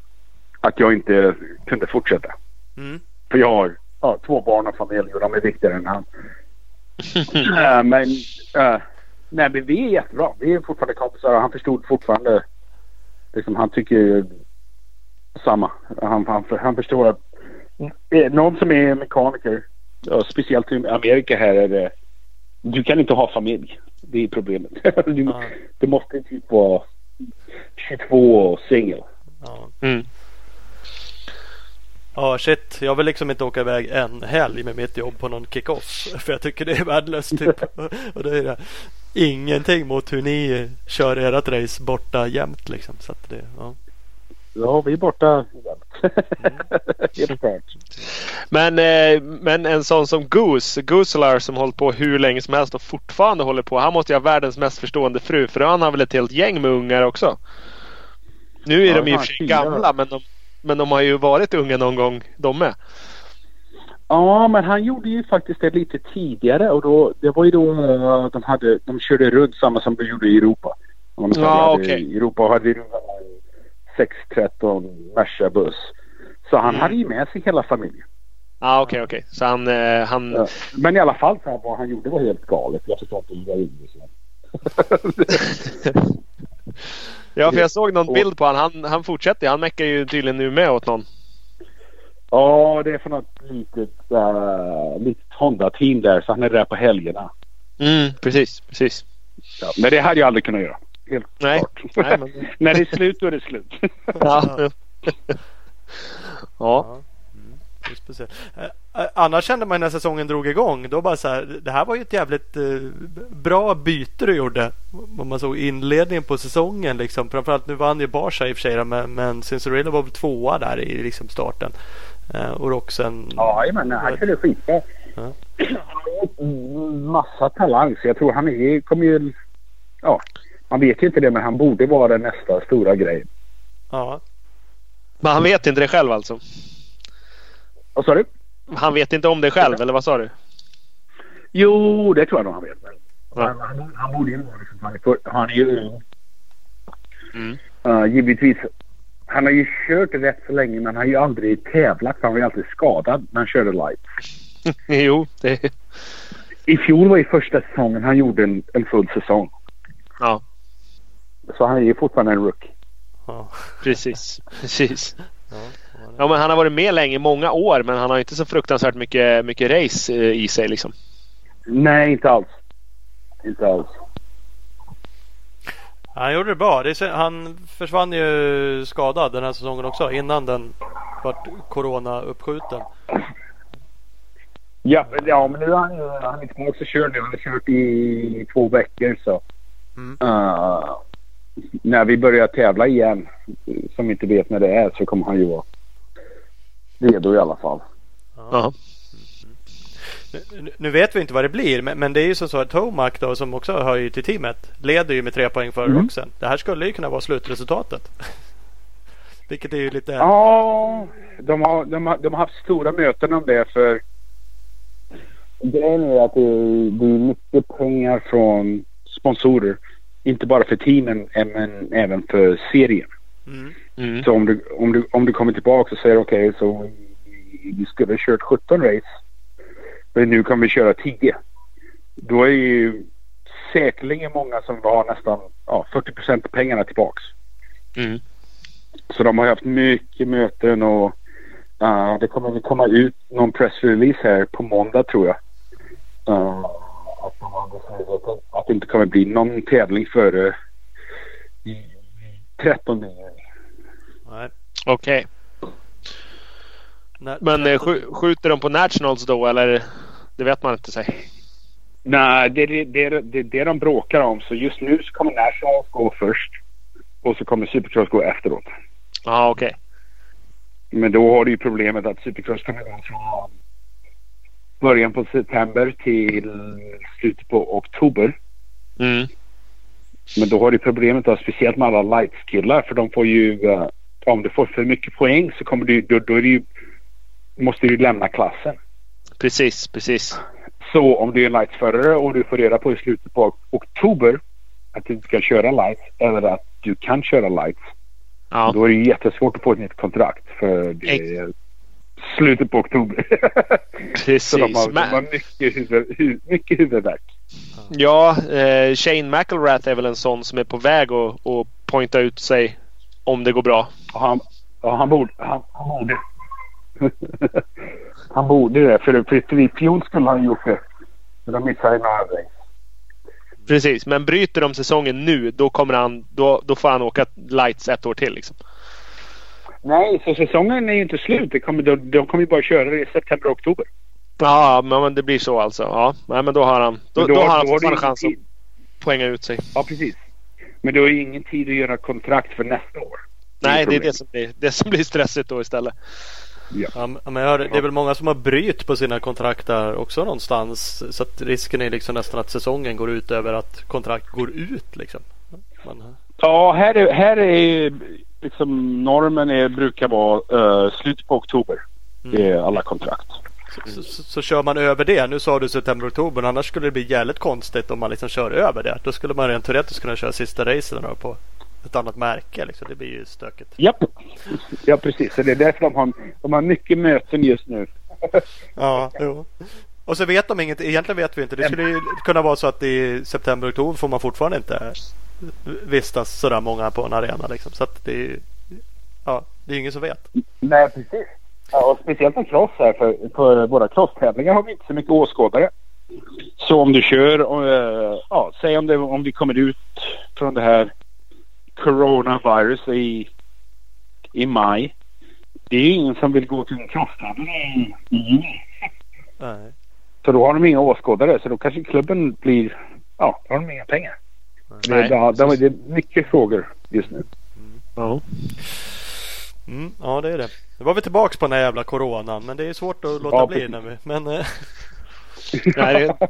att jag inte kunde fortsätta. Mm. För jag har ja, två barn och familj och de är viktigare än han. Eh, men, eh, nej, men vi är jättebra. Vi är fortfarande kompisar och han förstod fortfarande. Liksom, han tycker samma. Han, han, han förstår att eh, någon som är mekaniker, speciellt i Amerika här är det. Du kan inte ha familj. Det är problemet. Du, Ja. du måste typ vara 22 och singel. Ja. Mm. Ja shit, jag vill liksom inte åka iväg en helg med mitt jobb på någon kick-off. För jag tycker det är värdelöst typ. Och det är det. Ingenting mot hur ni kör ert race borta jämt liksom. Så att det, ja. Ja, vi är borta. Helt klart. Men, eh, men en sån som Goose, Gooselar som hållit på hur länge som helst och fortfarande håller på. Han måste ju ha världens mest förstående fru för han har väl ett helt gäng med ungar också. Nu är Ja, de i och för sig gamla men de, men de har ju varit unga någon gång de med. Ja, men han gjorde ju faktiskt det lite tidigare och då, det var ju då eh, de, hade, de körde runt samma som de gjorde i Europa. Om Ja, okej. I Europa hade 613 Merca buss. Så han Mm. hade ju med sig hela familjen. Ja ah, okej okej. Så han, eh, han Ja. Men i alla fall så här, vad han gjorde var helt galet. Jag förstår inte hur det gjorde så. Ja för jag såg någon bild på honom. Han, han fortsätter Han meckar ju tydligen nu med åt någon. Ja, det är från något litet, uh, litet Honda-team där. Så han är där på helgerna. Mm, precis, precis. Ja, men det hade jag aldrig kunnat göra. Helt Nej. klart. Nej, men- När det är slut då är det slut. Ja. ja. Ja. Mm, det är speciellt. Annars kände man när säsongen drog igång. Då bara så här, det här var ju ett jävligt eh, bra byte du gjorde. Om man såg inledningen på säsongen. Liksom. Framförallt nu vann ju Barca i och för sig. Men, men Cincerella var väl tvåa där i liksom, starten. Eh, och Roxen. Ja, men han körde skitbra. Ja. Han har massa talang så jag tror han är, kommer ju... Ja, man vet ju inte det men han borde vara nästa stora grej. Ja. Men han vet inte det själv alltså? Vad sa du? Han vet inte om det själv eller vad sa du? Jo, det tror jag nog han vet. Ja. han, han, han borde ju vara liksom, han, är för, han är ju ung. Mm. Uh, givetvis. Han har ju kört rätt så länge men han har ju aldrig tävlat han var ju alltid skadad när han körde light. jo, det... I fjol var ju första säsongen han gjorde en, en full säsong. Ja, Så han är ju fortfarande en rookie. Ja. precis. precis. Ja. Ja, men han har varit med länge, många år, men han har inte så fruktansvärt mycket, mycket race eh, i sig liksom. Nej, inte alls. Inte alls. Han gjorde det bra. Det han försvann ju skadad den här säsongen också. Innan den vart Corona uppskjuten. Ja, men- ja men nu är han ju han är tillbaka och kör nu. Han har kört i två veckor så. Mm. Uh, när vi börjar tävla igen, som vi inte vet när det är, så kommer han ju vara redo i alla fall. Ja. Nu, nu vet vi inte vad det blir men, men det är ju som så att Tomac då som också hör ju till teamet leder ju med tre poäng före Mm. Roxen. Det här skulle ju kunna vara slutresultatet. Vilket är ju lite... Ja, de har, de, har, de har haft stora möten om det för grejen är att det, är- det är mycket pengar från sponsorer. Inte bara för teamen men även för serien. Mm. Mm. Så om du, om du, om du kommer tillbaka och säger okej så vi, skulle ha kört 17 race. Men nu kan vi köra 10. Då är ju säkerligen många som har nästan ja, 40 procent av pengarna tillbaks. Mm. Så de har haft mycket möten och uh, det kommer att komma ut någon pressrelease här på måndag tror jag. Uh, att, de har beslutat att- det inte kommer bli någon tävling före i- 13 juni. Nej. Okej. När, Men eh, skj- skjuter de på Nationals då eller? Det vet man inte. Sig. Nej, det är det, det, är- det, är det de bråkar om. Så just nu så kommer Nationals gå först. Och så kommer Supercross gå efteråt. Ja, okej. Men då har du ju problemet att Supercross kommer gå från början på september till slutet på oktober. Mm. Men då har du problemet då, speciellt med alla lights-killar. För de får ju... eh, om du får för mycket poäng så kommer du... Då, då ju, måste du lämna klassen. Precis, precis. Så om du är en lightsförare och du får reda på i slutet på oktober att du inte ska köra lights eller att du kan köra lights. Ja, Då är det jättesvårt att få ett nytt kontrakt för det är slutet på oktober. Så de precis. har, de har mycket, huvud, hu, mycket huvudvärk. ja, eh, Shane McElrath är väl en sån som är på väg att, att pointa ut sig om det går bra. Och han, ja, han borde... Han, han borde. han borde det. För, för i fjol skulle han gjort det. Men de missade en överväg. Precis, men bryter de säsongen nu då kommer han, då, då får han åka lights ett år till liksom. Nej, så säsongen är ju inte slut. Det kommer, de, de kommer ju bara köra det i september och oktober. Ja, men men det blir så alltså. Ja, nej, men då har han, då, Men då, då- har han fortfarande chans att poänga ut sig. Ja, precis. Men du har ju ingen tid att göra kontrakt för nästa år. Nej, det är det som blir, det som blir stressigt då istället. Ja, men jag hör, det är väl många som har bryt på sina kontrakt där också någonstans. Så att risken är liksom nästan att säsongen går ut över att kontrakt går ut liksom. Man, Ja, här är, här är liksom normen är, brukar vara uh, slutet på oktober. Det är alla kontrakt. så, så, så kör man över det. Nu sa du september, oktober. Annars skulle det bli jävligt konstigt om man liksom kör över det. Då skulle man rent teoretiskt kunna köra sista racen på ett annat märke. Liksom. Det blir ju stökigt. Japp. Ja, precis. Så det är därför de har, de har mycket möten just nu. Ja, jo. Och så vet de inget. Egentligen vet vi inte. Det skulle ju kunna vara så att i september, oktober får man fortfarande inte vistas sådär många på en arena. Liksom. Så att det är ju ja, det är ingen som vet. Nej, precis. Ja, och speciellt med cross här. För, för våra crosstävlingar har vi inte så mycket åskådare. Så om du kör, och, eh, ja, säg om, det, om vi kommer ut från det här coronavirus i, i maj. Det är ju ingen som vill gå till en crosstävling i juni. Så då har de inga åskådare. Så då kanske klubben blir, ja, då har de inga pengar. Det, Nej, ja, det, det är mycket frågor just nu. Ja. Mm, ja, det är det. Nu var vi tillbaks på den här jävla coronan. Men det är svårt att låta Ja, bli. När vi, men eh, Nej, det-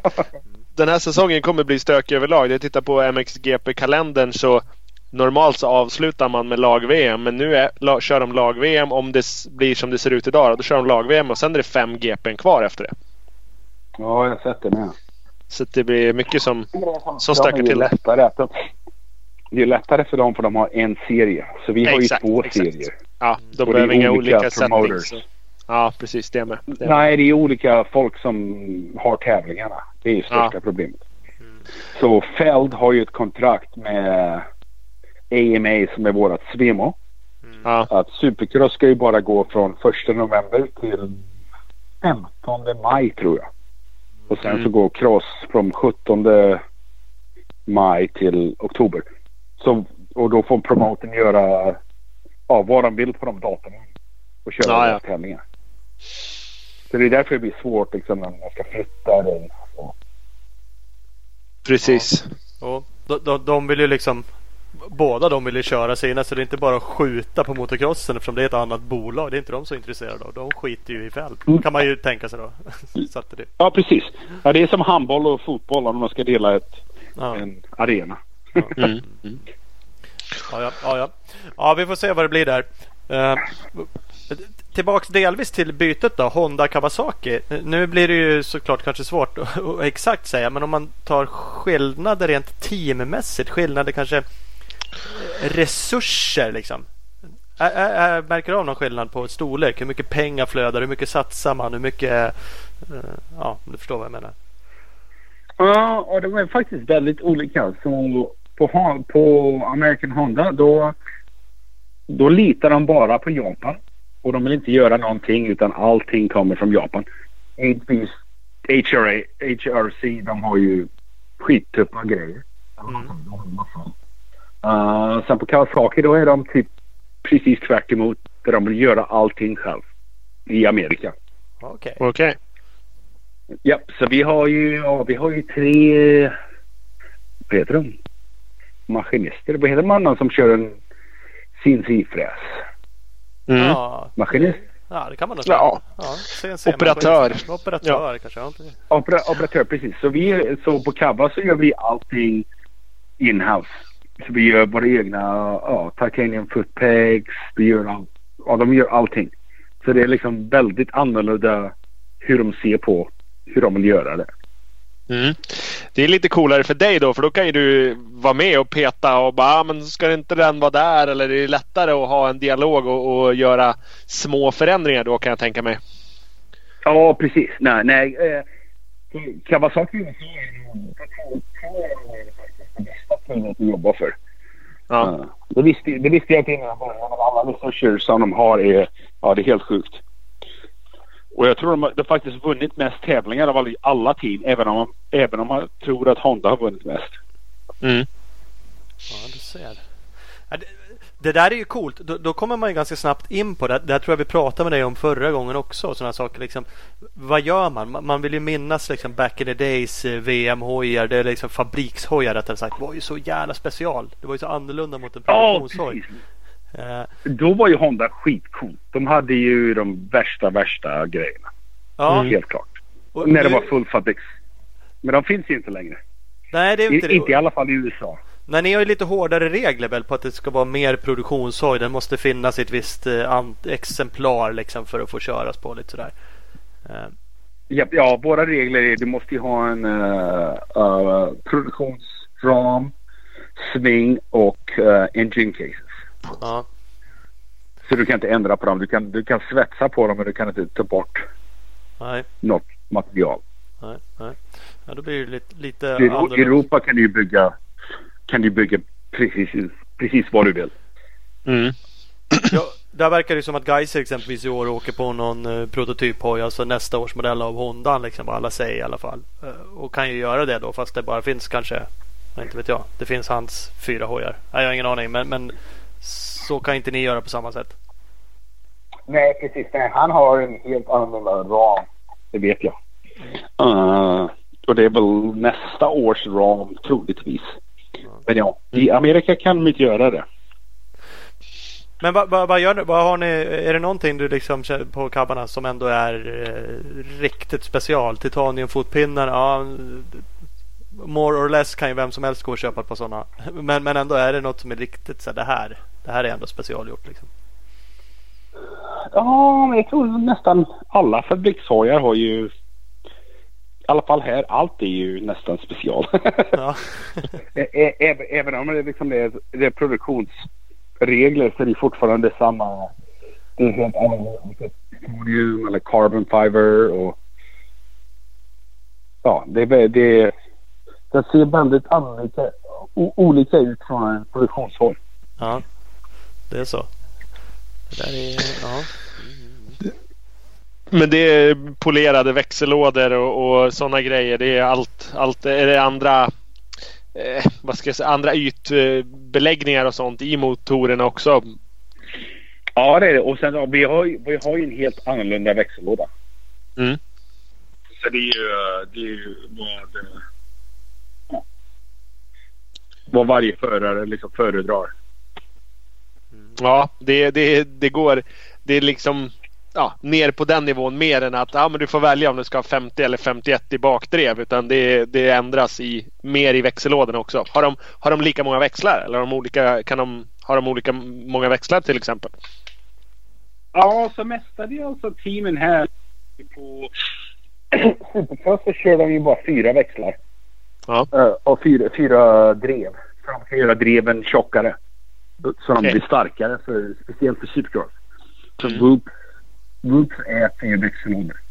Den här säsongen kommer bli stökig överlag. Jag tittar på MXGP-kalendern så normalt så avslutar man med lag-VM. Men nu är, la, kör de lag-VM om det blir som det ser ut idag. Då kör de lag-VM och sen är det fem GPn kvar efter det. Ja, jag har sett det med. Så det blir mycket som... Som stökar till det. lättare att de, det är lättare för dem för de har en serie. Så vi har Exakt, ju två exakt. serier. Ja, de Och behöver inga olika olika promoters. settings. Ja, precis. Det med. Det med. Nej, det är olika folk som har tävlingarna. Det är ju största Ja. problemet. Så Feld har ju ett kontrakt med AMA som är vårat Svemo. Ja, Att Supercross ska ju bara gå från 1 november till 15 maj tror jag. Och sen Mm. så går Cross från 17 maj till oktober. Så, och då får promoten göra ja, vad de vill på de datumen. Och köra Ja, ja. tävlingar. Så det är därför det blir svårt liksom när man ska flytta det. Och, precis. och de, de, de vill ju liksom Båda de vill ju köra sina så det är inte bara att skjuta på motocrossen eftersom det är ett annat bolag. Det är inte de så intresserade av. De skiter ju i fält. Mm. Kan man ju tänka sig då. så att det, ja, precis. Ja, det är som handboll och fotboll om man ska dela ett, ja. en arena. Mm. Ja, ja, ja, ja. ja, vi får se vad det blir där. Uh, tillbaks delvis till bytet då. Honda Kawasaki. Nu blir det ju såklart kanske svårt att exakt säga. Men om man tar skillnader rent teammässigt. Skillnader kanske resurser liksom. Ä, ä, ä, märker du av någon skillnad på storlek? Hur mycket pengar flödar? Hur mycket satsar man? Hur mycket... eh, ja, du förstår vad jag menar. Ja, och de är faktiskt väldigt olika. Så på, på American Honda då, då litar de bara på Japan. Och de vill inte göra någonting utan allting kommer från Japan. Givetvis HRA, HRC de har ju skittuffa grejer. Uh, sen på Kawasaki då är de typ precis tvärt emot där de vill göra allting själv. I Amerika. Okej. Okej. Ja, så vi har ju, ja, vi har ju tre, vad heter de? Maskinister. Vad heter mannen som kör en CNC-fräs? Mm. Ja, Maskinist? ja, det kan man nog säga. Ja. Ja, CNC Operatör. Operatör kanske. Ja. Opera, operatör, precis. Så, vi, så på Kava så gör vi allting in-house. Så vi gör våra egna ja, titanium footpegs. Vi gör all, ja, de gör allting. Så det är liksom väldigt annorlunda hur de ser på hur de vill göra det. Mm. Det är lite coolare för dig då för då kan ju du vara med och peta och bara ah, men ska inte den vara där eller är det lättare att ha en dialog och, och göra små förändringar då kan jag tänka mig. Ja, precis. Nej, nej. Eh, Kawasaki bästa teamet att jobba för. Ja. Ja. Det, visste, det visste jag inte innan. Men alla resurser som de har är, ja, det är helt sjukt. Och jag tror de har, de har faktiskt vunnit mest tävlingar av alla- alla team. Även om, även om man tror att Honda har vunnit mest. Mm. Ja, du ser. Ja, det, det där är ju coolt. Då, då kommer man ju ganska snabbt in på det. Det här tror jag vi pratade med dig om förra gången också. Sådana saker liksom. Vad gör man? Man- vill ju minnas liksom back in the days eh, VM-hojar. Det är liksom fabrikshojar rättare sagt. var ju så jävla special. Det var ju så annorlunda mot en Ja, produktionshoj. precis. Eh, Då var ju Honda skitcool. De hade ju de värsta, värsta grejerna. ja, Helt klart. och När det nu- var full fabriks. Men de finns ju inte längre. Nej, det är I, inte det. inte i alla fall i USA. Nej, ni har ju lite hårdare regler väl på att det ska vara mer produktionshoj. Den måste finnas i ett visst eh, exemplar liksom för att få köras på lite sådär. Eh, Ja, ja, våra regler är du måste ju ha en uh, uh, produktionsram, sving och uh, engine cases. ja. Så du kan inte ändra på dem. Du kan, du kan svetsa på dem men du kan inte ta bort Nej, något material. nej, nej. Ja, då blir det lite, lite. I Europa kan du ju bygga, kan du bygga precis, precis vad du vill. Mm. Ja, där verkar det som att Geiser exempelvis i år åker på någon uh, prototyphoj. Alltså nästa års modell av Honda liksom. Alla säger i alla fall. Eh, och kan ju göra det då fast det bara finns kanske. Inte vet jag. Det finns hans fyra hojar. Nej, jag har ingen aning. Men, men så kan inte ni göra på samma sätt. Nej, precis. Nej, han har en helt annorlunda ram. Det vet jag. Uh, och det är väl nästa års ram troligtvis. Men ja, i Amerika kan de inte göra det. Men vad, vad, vad gör ni? Vad har ni? Är det någonting du liksom på kabbarna som ändå är eh, riktigt special? Titaniumfotpinnar, ja. More or less kan ju vem som helst gå och köpa på sådana. Men, men ändå är det något som är riktigt så här, det här. Det här är ändå specialgjort liksom. Ja, men jag tror nästan alla fabrikshojar har ju... Alla fall här, allt är ju nästan special. Ja. Även, även om det, liksom är, produktionsregler så är det fortfarande samma. Det är helt annorlunda. Titanium eller carbon fiber och... Ja, det, det, det ser väldigt annorlunda, olika ut från en produktionshoj. ja, det är så. Det där är, ja. Men det är polerade växellådor och, och sådana grejer. Det är allt. allt är det andra eh, vad ska jag säga, andra ytbeläggningar och sånt i motorerna också. Ja, det är det. Och sen ja, vi har, vi har ju en helt annorlunda växellåda. Mm. Så det är ju, det är ju vad, ja, vad varje förare liksom föredrar. Ja, det, det, det går. Det är liksom ja, ner på den nivån mer än att ja, men du får välja om du ska ha 50 eller 51 i bakdrev. Utan det, det ändras i, mer i växellådorna också. Har de, har de lika många växlar? Eller har de olika, kan de, har de olika många växlar till exempel? Ja, så mestadels av teamen här på Supercross så kör de ju bara fyra växlar. Ja. Eh, och fyra, fyra drev. För de kan göra dreven tjockare. Så de Okej. blir starkare, för, speciellt för Supercross. Så Mm. Whoop, Whoop är fyra växellådor.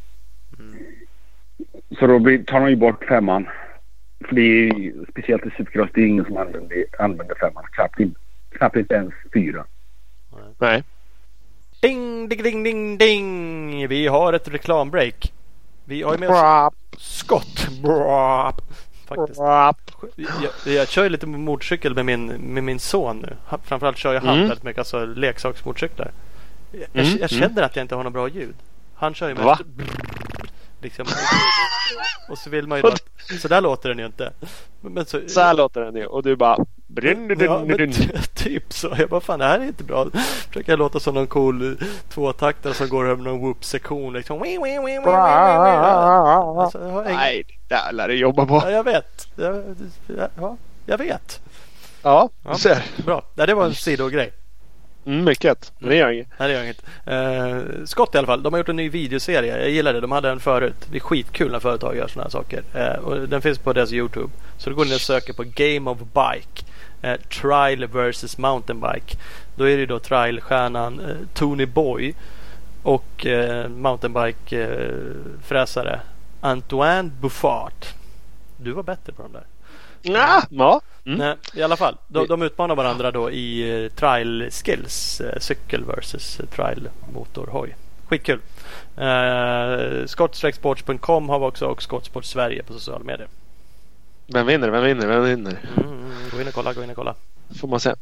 Så då blir, tar de ju bort femman. För det är ju, speciellt i Supercross, det är ingen som använder, använder femman. Knappt, in, knappt inte ens fyra. Nej. Ding, ding, ding, ding, ding. Vi har ett reklambreak. Vi har ju med oss Scott. Brap. Faktiskt. Jag, jag kör ju lite motorcykel med min, med min son nu. Han- Framförallt kör jag han Mm. väldigt mycket. Alltså leksaksmotorcyklar. Jag, Mm, jag mm. känner att jag inte har något bra ljud. Han kör ju Va? mest. Liksom. Och så vill man ju att, så där låter den ju inte. Men så, Så här låter den ju och du bara... Ja, men ty- typ så. Jag bara fan det här är inte bra. Försöker jag låta som någon cool tvåtaktare som går över någon whoop-sektion. Liksom. Alltså, jag ingen- Nej, det där lär du jobba på. Ja, jag vet. Jag, ja, jag vet. Ja, Ja. du ser. Bra. Nej, det var en sidogrej. Mm, mycket. Men det gör inget. Nej, det gör inget. Uh, Scott i alla fall. De har gjort en ny videoserie. Jag gillar det. De hade en förut. Det är skitkul när företag gör sådana här saker. Eh, och den finns på deras Youtube. Så då går ni och söker på Game of Bike. Eh, trial versus mountain bike. Då är det då trialstjärnan eh, Tony Boy. Och uh, mountainbike-fräsare Antoine Buffart. Du var bättre på de där. Ja, ja. Mm. Nej, I alla fall, de, de utmanar varandra då i eh, trial skills. eh, cykel versus eh, trial motorhoj. Skitkul. Uh, Skottstrecksports.com har vi också och Skottsport Sverige på sociala medier. Vem vinner? Vem vinner? Vem vinner? Mm, mm, gå in och kolla, gå in och kolla. Får man se.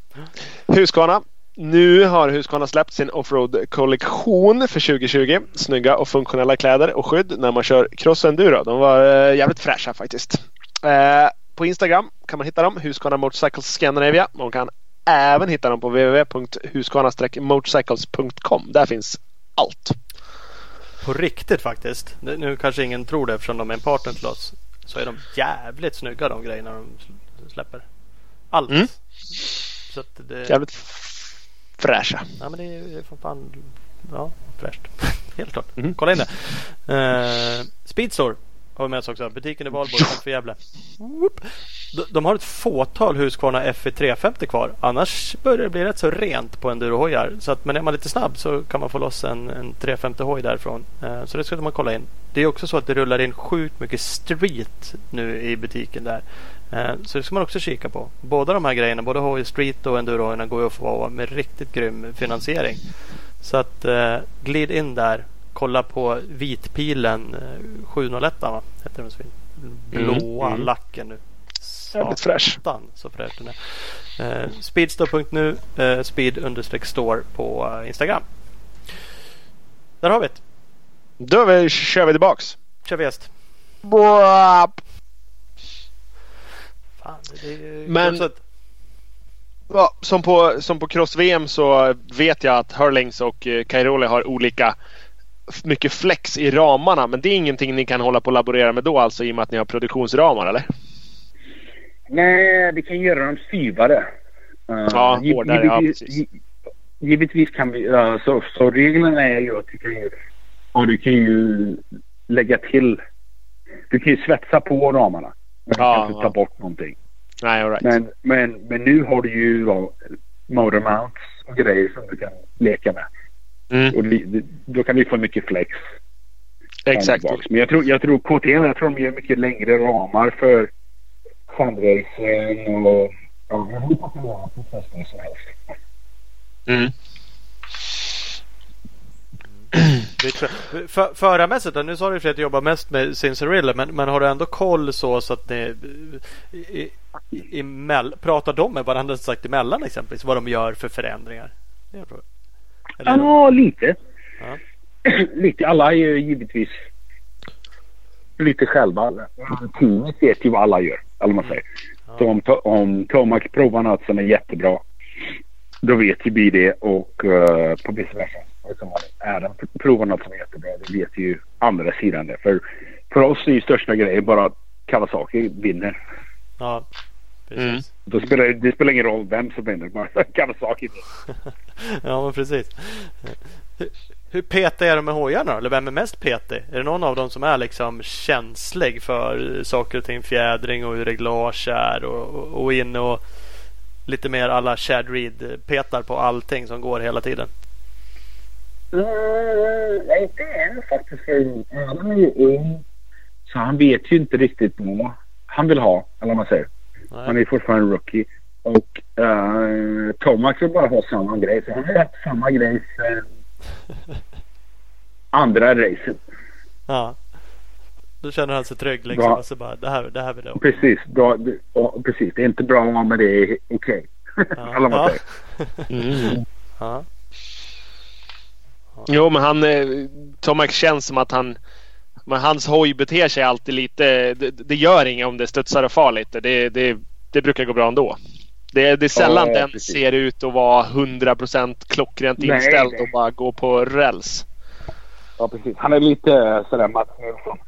Husqvarna. Nu har Husqvarna släppt sin offroad-kollektion för 2020. Snygga och funktionella kläder och skydd när man kör cross enduro. De var jävligt fräscha faktiskt. Eh, på Instagram kan man hitta dem. Husqvarna Motorcycles Scandinavia. Man kan även hitta dem på www.husqvarna-motorcycles.com. Där finns allt. På riktigt faktiskt. Nu kanske ingen tror det eftersom de är en partner till oss. Så är de jävligt snygga de grejerna de sl- släpper. Allt. Mm. Så att det, Jävligt fräscha. Ja men det är, för fan ja, fräscht. Helt klart. Mhm. Kolla in det. Uh, Speedstore har vi med oss också. Butiken i Valborg utanför Gävle. De, har ett fåtal Husqvarna FE350 kvar. Annars börjar det bli rätt så rent på endurohojar. Så att, men är man lite snabb så kan man få loss en, en 350 hoj därifrån. Eh, så det ska man kolla in. Det är också så att det rullar in sjukt mycket street nu i butiken där. Eh, så det ska man också kika på. Båda de här grejerna, både hoj street och endurohojarna går ju att få med riktigt grym finansiering. Så att eh, glid in där. Kolla på vitpilen eh, 701 va? Heter den så fin? Blåa Mm, mm. lacken nu. Jävligt fräsch. Så fräsch den är. Eh, speedstore.nu eh, speed understreck store på eh, Instagram. Där har vi det. Då vi- kör vi tillbaks. Kör vi gäst. Fan, det är Men- att- Ja, som på, som på cross-VM så vet jag att Hurlings och eh, Cairoli har olika mycket flex i ramarna. Men det är ingenting ni kan hålla på och laborera med då alltså i och med att ni har produktionsramar eller? Nej, vi kan göra dem styvare. Uh, Ja, giv- hårdare, ja, givetvis, precis. gi- givetvis kan vi... Uh, så, så reglerna är ju att du kan ju... Och du kan ju lägga till... Du kan ju svetsa på ramarna. Men du Ja, kan inte ja. ta bort någonting. Nej, all right. Men, men, men nu har du ju då motor mounts och grejer som du kan leka med. Mm, Och det, det, då kan du få mycket flex. exakt. Men jag tror, jag tror KTM, jag tror de gör mycket längre ramar för fundraising och... Ja, gör på festen som helst. Mm. För, förarmässigt? Nu sa du att du jobbar mest med Cincerilla men, men har du ändå koll så, så att ni i, i, i, pratar de med varandra sagt emellan exempelvis vad de gör för förändringar? Det är en fråga. Eller- Ja, lite. Ja. lite. Alla är ju givetvis lite själva. Teamet vet ju vad alla gör. Eller vad man säger. Så om, om Tomac provar något som är jättebra. Då vet ju vi det och uh, på vice versa. Adam provar något som är jättebra. Då vet ju andra sidan det. För, för oss är ju största grejen bara att Kawasaki vinner. Ja. Mm. Då spelar, det- det spelar ingen roll vem som vinner. Bara Kawasaki vinner. ja, men precis. Hur, hur petiga är de med hojarna? Eller vem är mest petig? Är det någon av dem som är liksom känslig för saker och ting? Fjädring och hur reglage är och, och, och in och lite mer alla Chad Reed petar på allting som går hela tiden. Mm, nej, det är det faktiskt. Adam är ju ung. Så han vet ju inte riktigt vad han vill ha. Eller vad man säger. Nej. Han är fortfarande en rookie. Och uh, Tomac vill bara ha samma grej. Så han har haft samma grej för andra racet. Ja. Då känner han sig trygg liksom. Bra. Och så bara, det här, det här vill jag. Precis. Då, det- och, precis. Det är inte bra men det är okej. Eller vad man Ja. säger. Mm. Ja. Jo, men han... Eh, Tomac känns som att han... Men hans hoj beter sig alltid lite... Det, det gör inget om det studsar och far lite. Det, det, det brukar gå bra ändå. Det, det är sällan Ja, den precis. ser ut att vara 100% klockrent Nej, inställd nej. och bara gå på räls. Ja, precis. Han är lite eh, sådär Mats Nilsson.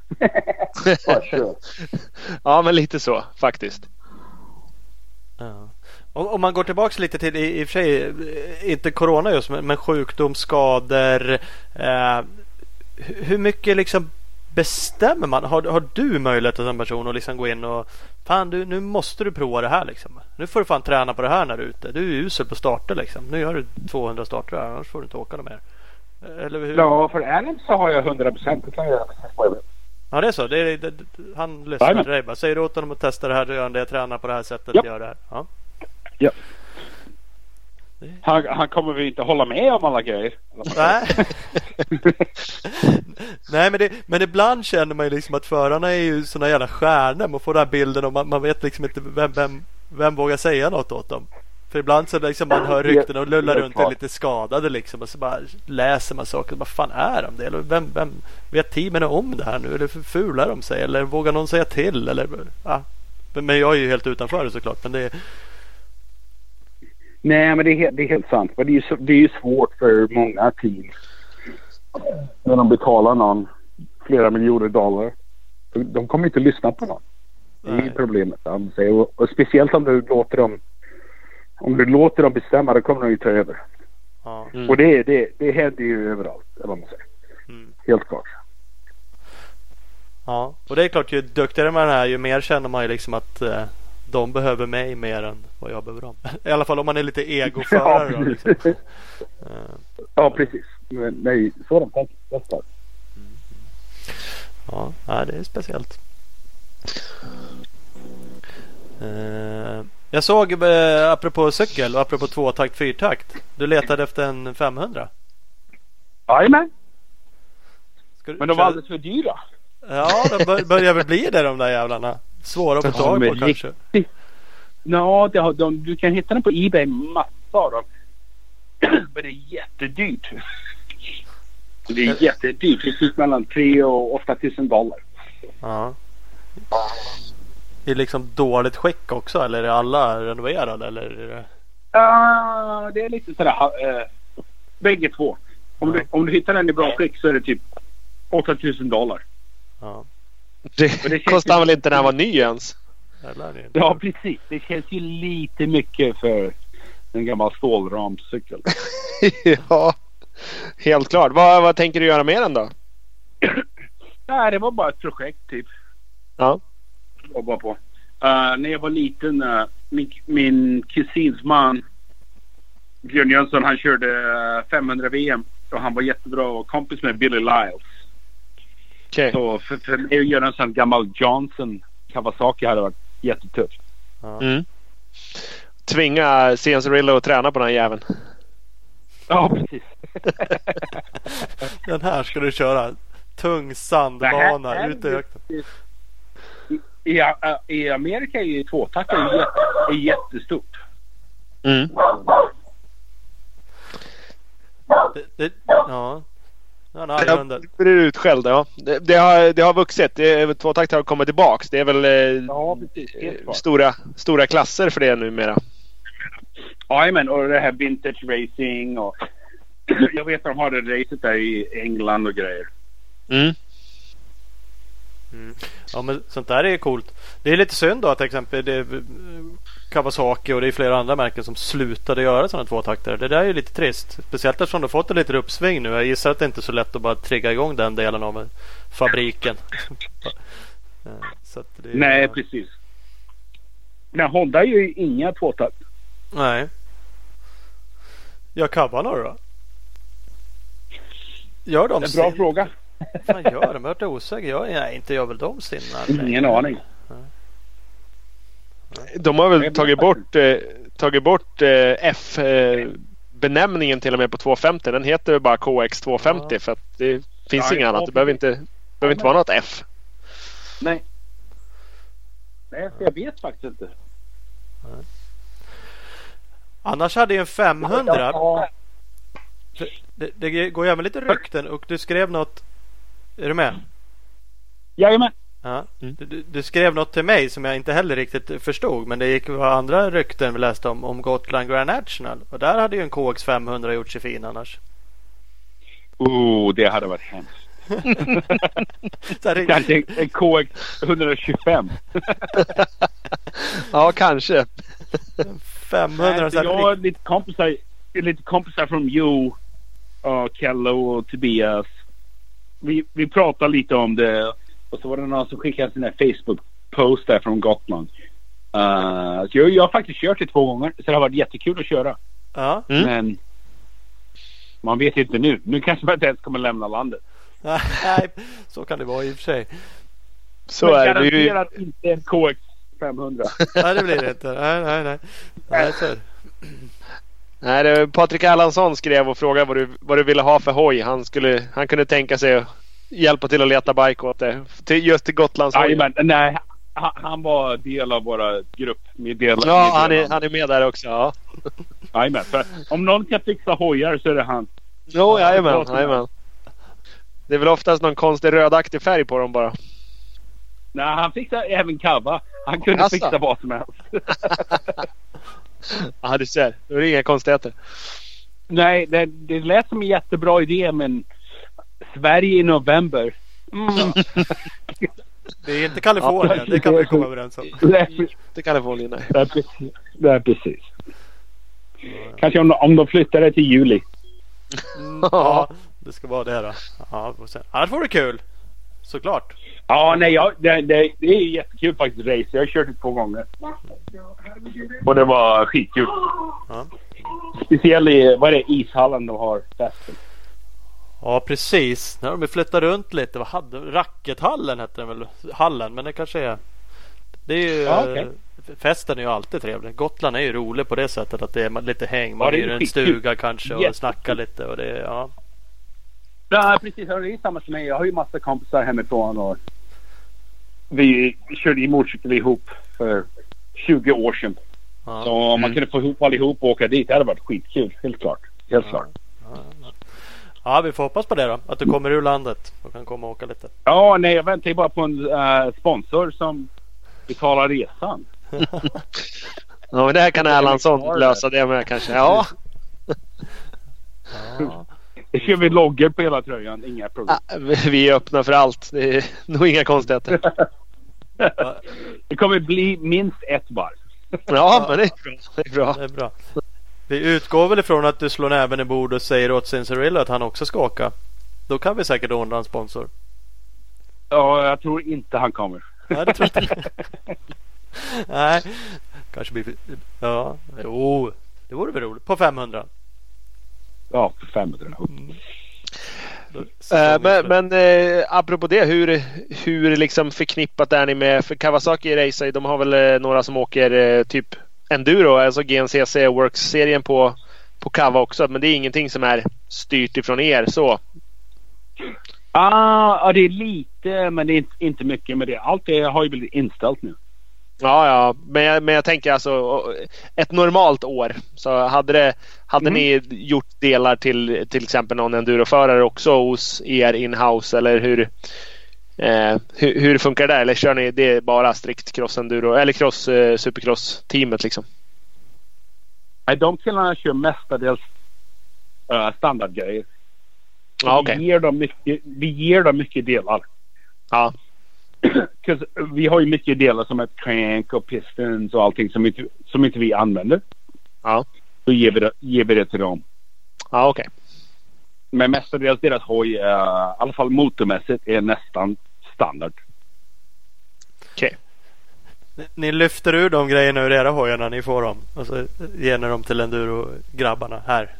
Ja, men lite så faktiskt. Ja. Om, man går tillbaks lite till, i, i och för sig, eh, inte corona just, men, men sjukdom, skador. Eh, hur mycket liksom bestämmer man? Har, har du möjlighet som person att liksom gå in och Fan du, nu måste du prova det här liksom. Nu får du fan träna på det här när du är ute. Du är usel på starter liksom. Nu gör du 200 starter här, annars får du inte åka något mer. Eller hur? Ja, för Adam så har jag 100 procent. Det kan jag göra. Ja det är så. Det är, det, han lyssnar till dig bara. Säger du åt honom att testa det här, då gör han det. Träna på det här sättet, Ja. gör det här. Ja. Ja. Han, han kommer väl inte hålla med om alla grejer. Nej. Nej men, det, men ibland känner man ju liksom att förarna är ju såna jävla stjärnor. Man får den här bilden och man, man vet liksom inte vem, vem, vem vågar säga något åt dem. För ibland så liksom man hör rykten och lullar runt och är lite skadade liksom. Och så bara läser man saker. Vad fan är de det? Eller vem, vem vet teamen om det här nu? Eller fular de sig? Eller vågar någon säga till? Eller ja. Men jag är ju helt utanför såklart. Men det är, Nej, men det är, helt, det är helt sant. Men det är ju det är ju svårt för många team. När de betalar någon flera miljoner dollar. De- kommer inte att lyssna på någon. Det är Nej. problemet. Och, och speciellt om du låter dem om du låter dem bestämma då kommer de ju ta över. ja. Mm. Och det, det, det händer ju överallt. Eller vad man säger. Mm. Helt klart. Ja, och det är klart ju duktigare man är ju mer känner man ju liksom att eh, de behöver mig mer än vad jag behöver dem. I alla fall om man är lite egoförare. liksom. precis. Eh, ja, precis. Men, nej, så de tänker. Helt klart. Ja, det är speciellt. Eh, jag såg eh, apropå cykel och apropå tvåtakt fyrtakt. Du letade efter en 500. Jajamän. Men de var alldeles för dyra. Ja, de bör, börjar väl bli det de där jävlarna. Svåra att få tag på kanske. Ja, det har, de, du kan hitta den på Ebay. Massa av dem. Men det är jättedyrt. Det är jättedyrt. Det finns mellan 3 och 8 tusen dollar. Ja. I liksom dåligt skick också eller är alla renoverade eller? Är det... Uh, det är lite sådär. Uh, bägge två. Om, Ja. du, om du hittar den i bra skick så är det typ 8 tusen dollar. Ja, Det, det kostade ju- väl inte när han var ny ens? Ja, precis. Det känns ju lite mycket för en gammal stålramscykel. ja, helt klart. Vad, vad tänker du göra med den då? Nej, det var bara ett projekt typ. Ja. jobba på. Uh, när jag var liten, uh, min, min kusins man Björn Jönsson, han körde uh, 500 VM och han var jättebra och kompis med Billy Lyles. Okej. Så för, för mig att göra en sån gammal Johnson Kawasaki hade varit jättetufft. Ja. Mm. Tvinga Cianciarillo att träna på den här jäveln. Ja, precis. Den här ska du köra. Tung sandbana ute i öknen. I, i, I Amerika är ju tvåtakter jätte, är jättestort. Mm. Det, det, ja. Jag blivit utskälld, ja. Det, det, har, det har vuxit. Det, tvåtakt har kommit tillbaks. Det är väl eh, Ja, precis. Stora, stora klasser för det numera. Jajamän, och det här vintage racing och jag vet att de har det racet där i England och grejer. Mm. Ja men sånt där är coolt. Det är lite synd då att till exempel det Kawasaki och det är flera andra märken som slutade göra sådana tvåtaktare. Det där är ju lite trist. Speciellt eftersom de fått en liten uppsving nu. Jag gissar att det inte är så lätt att bara trigga igång den delen av fabriken. Eh, är, Nej, precis. Men Honda gör ju inga tvåtakt. Nej. Gör Kavarna då? Gör de En bra sin- fråga. Vad gör de? Jag vart osäker. Jag, nej, inte gör väl de sina? Ingen aning. De har väl tagit bort, eh, tagit bort eh, F eh, benämningen till och med på 250. Den heter bara KX 250 Ja. för att det finns Ja, inget annat. Det behöver inte, behöver inte vara något F. Nej. Nej, jag vet faktiskt inte. Annars hade ju en 500. Ja, Det, det går ju även lite rykten och du skrev något. Är du med? Jajamän. Ja. Du, du, du skrev något till mig som jag inte heller riktigt förstod. Men det gick var andra rykten vi läste om, om Gotland Grand National. Och där hade ju en KX 500 gjort sig fin annars. Oh, det hade varit hemskt. Kanske en, en KX 125. Ja, kanske. 500 Nej, så här, jag har lite kompisar, lite kompisar från Jo, och Kello och Tobias. Vi, vi pratade lite om det och så var det någon som skickade sin Facebook-post där från Gotland. Uh, så jag, jag har faktiskt kört det två gånger så det har varit jättekul att köra. Ja. Mm. Men man vet inte nu. Nu kanske man inte ens kommer lämna landet. Nej, så kan det vara i och för sig. Så Men är det ju. garanterat inte en KX 500. Nej, det blir det inte. Nej, nej, nej. nej så. Nej, det, Patrik Erlandsson skrev och frågade vad du, vad du ville ha för hoj. Han, skulle, han kunde tänka sig att hjälpa till att leta bike åt det. Till, just till Gotlandshojen. Jajamän, nej. Han, han var del av våra gruppmedlemmar. Ja, han är, han är med där också. Ja. Jajamän, för om någon kan fixa hojar så är det han. Jo, jajamän, Ja, jajamän. Det är väl oftast någon konstig rödaktig färg på dem bara. Nej, han fixar även kava. Han kunde Asså? fixa vad som helst. Ja, du ser. Då är det inga konstigheter. Nej, det, det lät som en jättebra idé men Sverige i november. Mm. Det är inte Kalifornien. Det kan vi komma överens om. Det det få Lina. nej, precis. Nej, precis. Kanske om, om de flyttar det till juli. Mm, ja, det ska vara det då. Ja, annars vore det kul. Såklart. Ja, nej, ja, det, det, det är jättekul faktiskt race. Jag har kört det två gånger. Och det var skitkul. Ja. Speciellt i, vad är det, ishallen de har festen. Ja precis. När de flyttar runt lite. Vad hade Rackethallen hette den väl? Hallen. Men det kanske är. Det är ju. Ja, eh, Festen är ju alltid trevlig. Gotland är ju rolig på det sättet att det är lite häng. Man Ja, hyr en stuga kanske och Jättekul. snackar lite. Och det, ja. Ja, precis. Det är samma som mig. Jag har ju massa kompisar hemifrån och vi körde ju motorcykel ihop för 20 år sedan. Ja. Så om man Mm. kunde få ihop allihop och åka dit, det hade varit skitkul. Helt klart. Helt klart. Ja vi får hoppas på det då. Att du kommer ur landet och kan komma och åka lite. Ja, nej, jag väntar ju bara på en eh, sponsor som betalar resan. Ja, men det här kan Erlandsson lösa det med kanske. Ja. Ja. Det kör vi loggor på hela tröjan, inga problem. Ah, Vi är öppna för allt. Det är nog inga konstigheter. Det kommer bli minst ett varv. Ja, men det är bra. Det är bra. Det är bra. Vi utgår väl ifrån att du slår näven i bord och säger åt Cincerillo att han också ska åka. Då kan vi säkert ordna en sponsor. Ja, jag tror inte han kommer. Nej, det tror jag inte. Nej, kanske blir... Ja, jo. Det vore väl roligt. På 500. Ja, för 500. Då- Eh, men men eh, apropå det, hur, hur liksom förknippat är ni med, för Kawasaki racer de har väl eh, några som åker eh, typ enduro, alltså GNCC Works-serien på, på Kawa också. Men det är ingenting som är styrt ifrån er så. Ah, ja, det är lite, men det är inte, mycket med det. Allt det har ju blivit inställt nu. Ja, ja, men jag, men jag tänker alltså ett normalt år. Så hade, det, hade Mhm. ni gjort delar till till exempel någon enduroförare också hos er inhouse eller hur? Eh, hur, hur funkar det? Eller kör ni det bara strikt cross enduro eller cross eh, supercross teamet liksom? Nej, de killarna kör mestadels uh, standardgrejer. Ja, okej. vi, ger dem mycket, vi ger dem mycket delar. Ja, vi har ju mycket delar som ett crank och pistons och allting som inte, som inte vi använder. ja, Då ger vi det, ger vi det till dem. ja, okej. Men mestadels deras hoj, uh, i alla fall motormässigt, är nästan standard. Okej. Ni- Ni lyfter ur de grejerna ur era hojar när ni får dem. Och så ger ni dem till enduro-grabbarna. Här.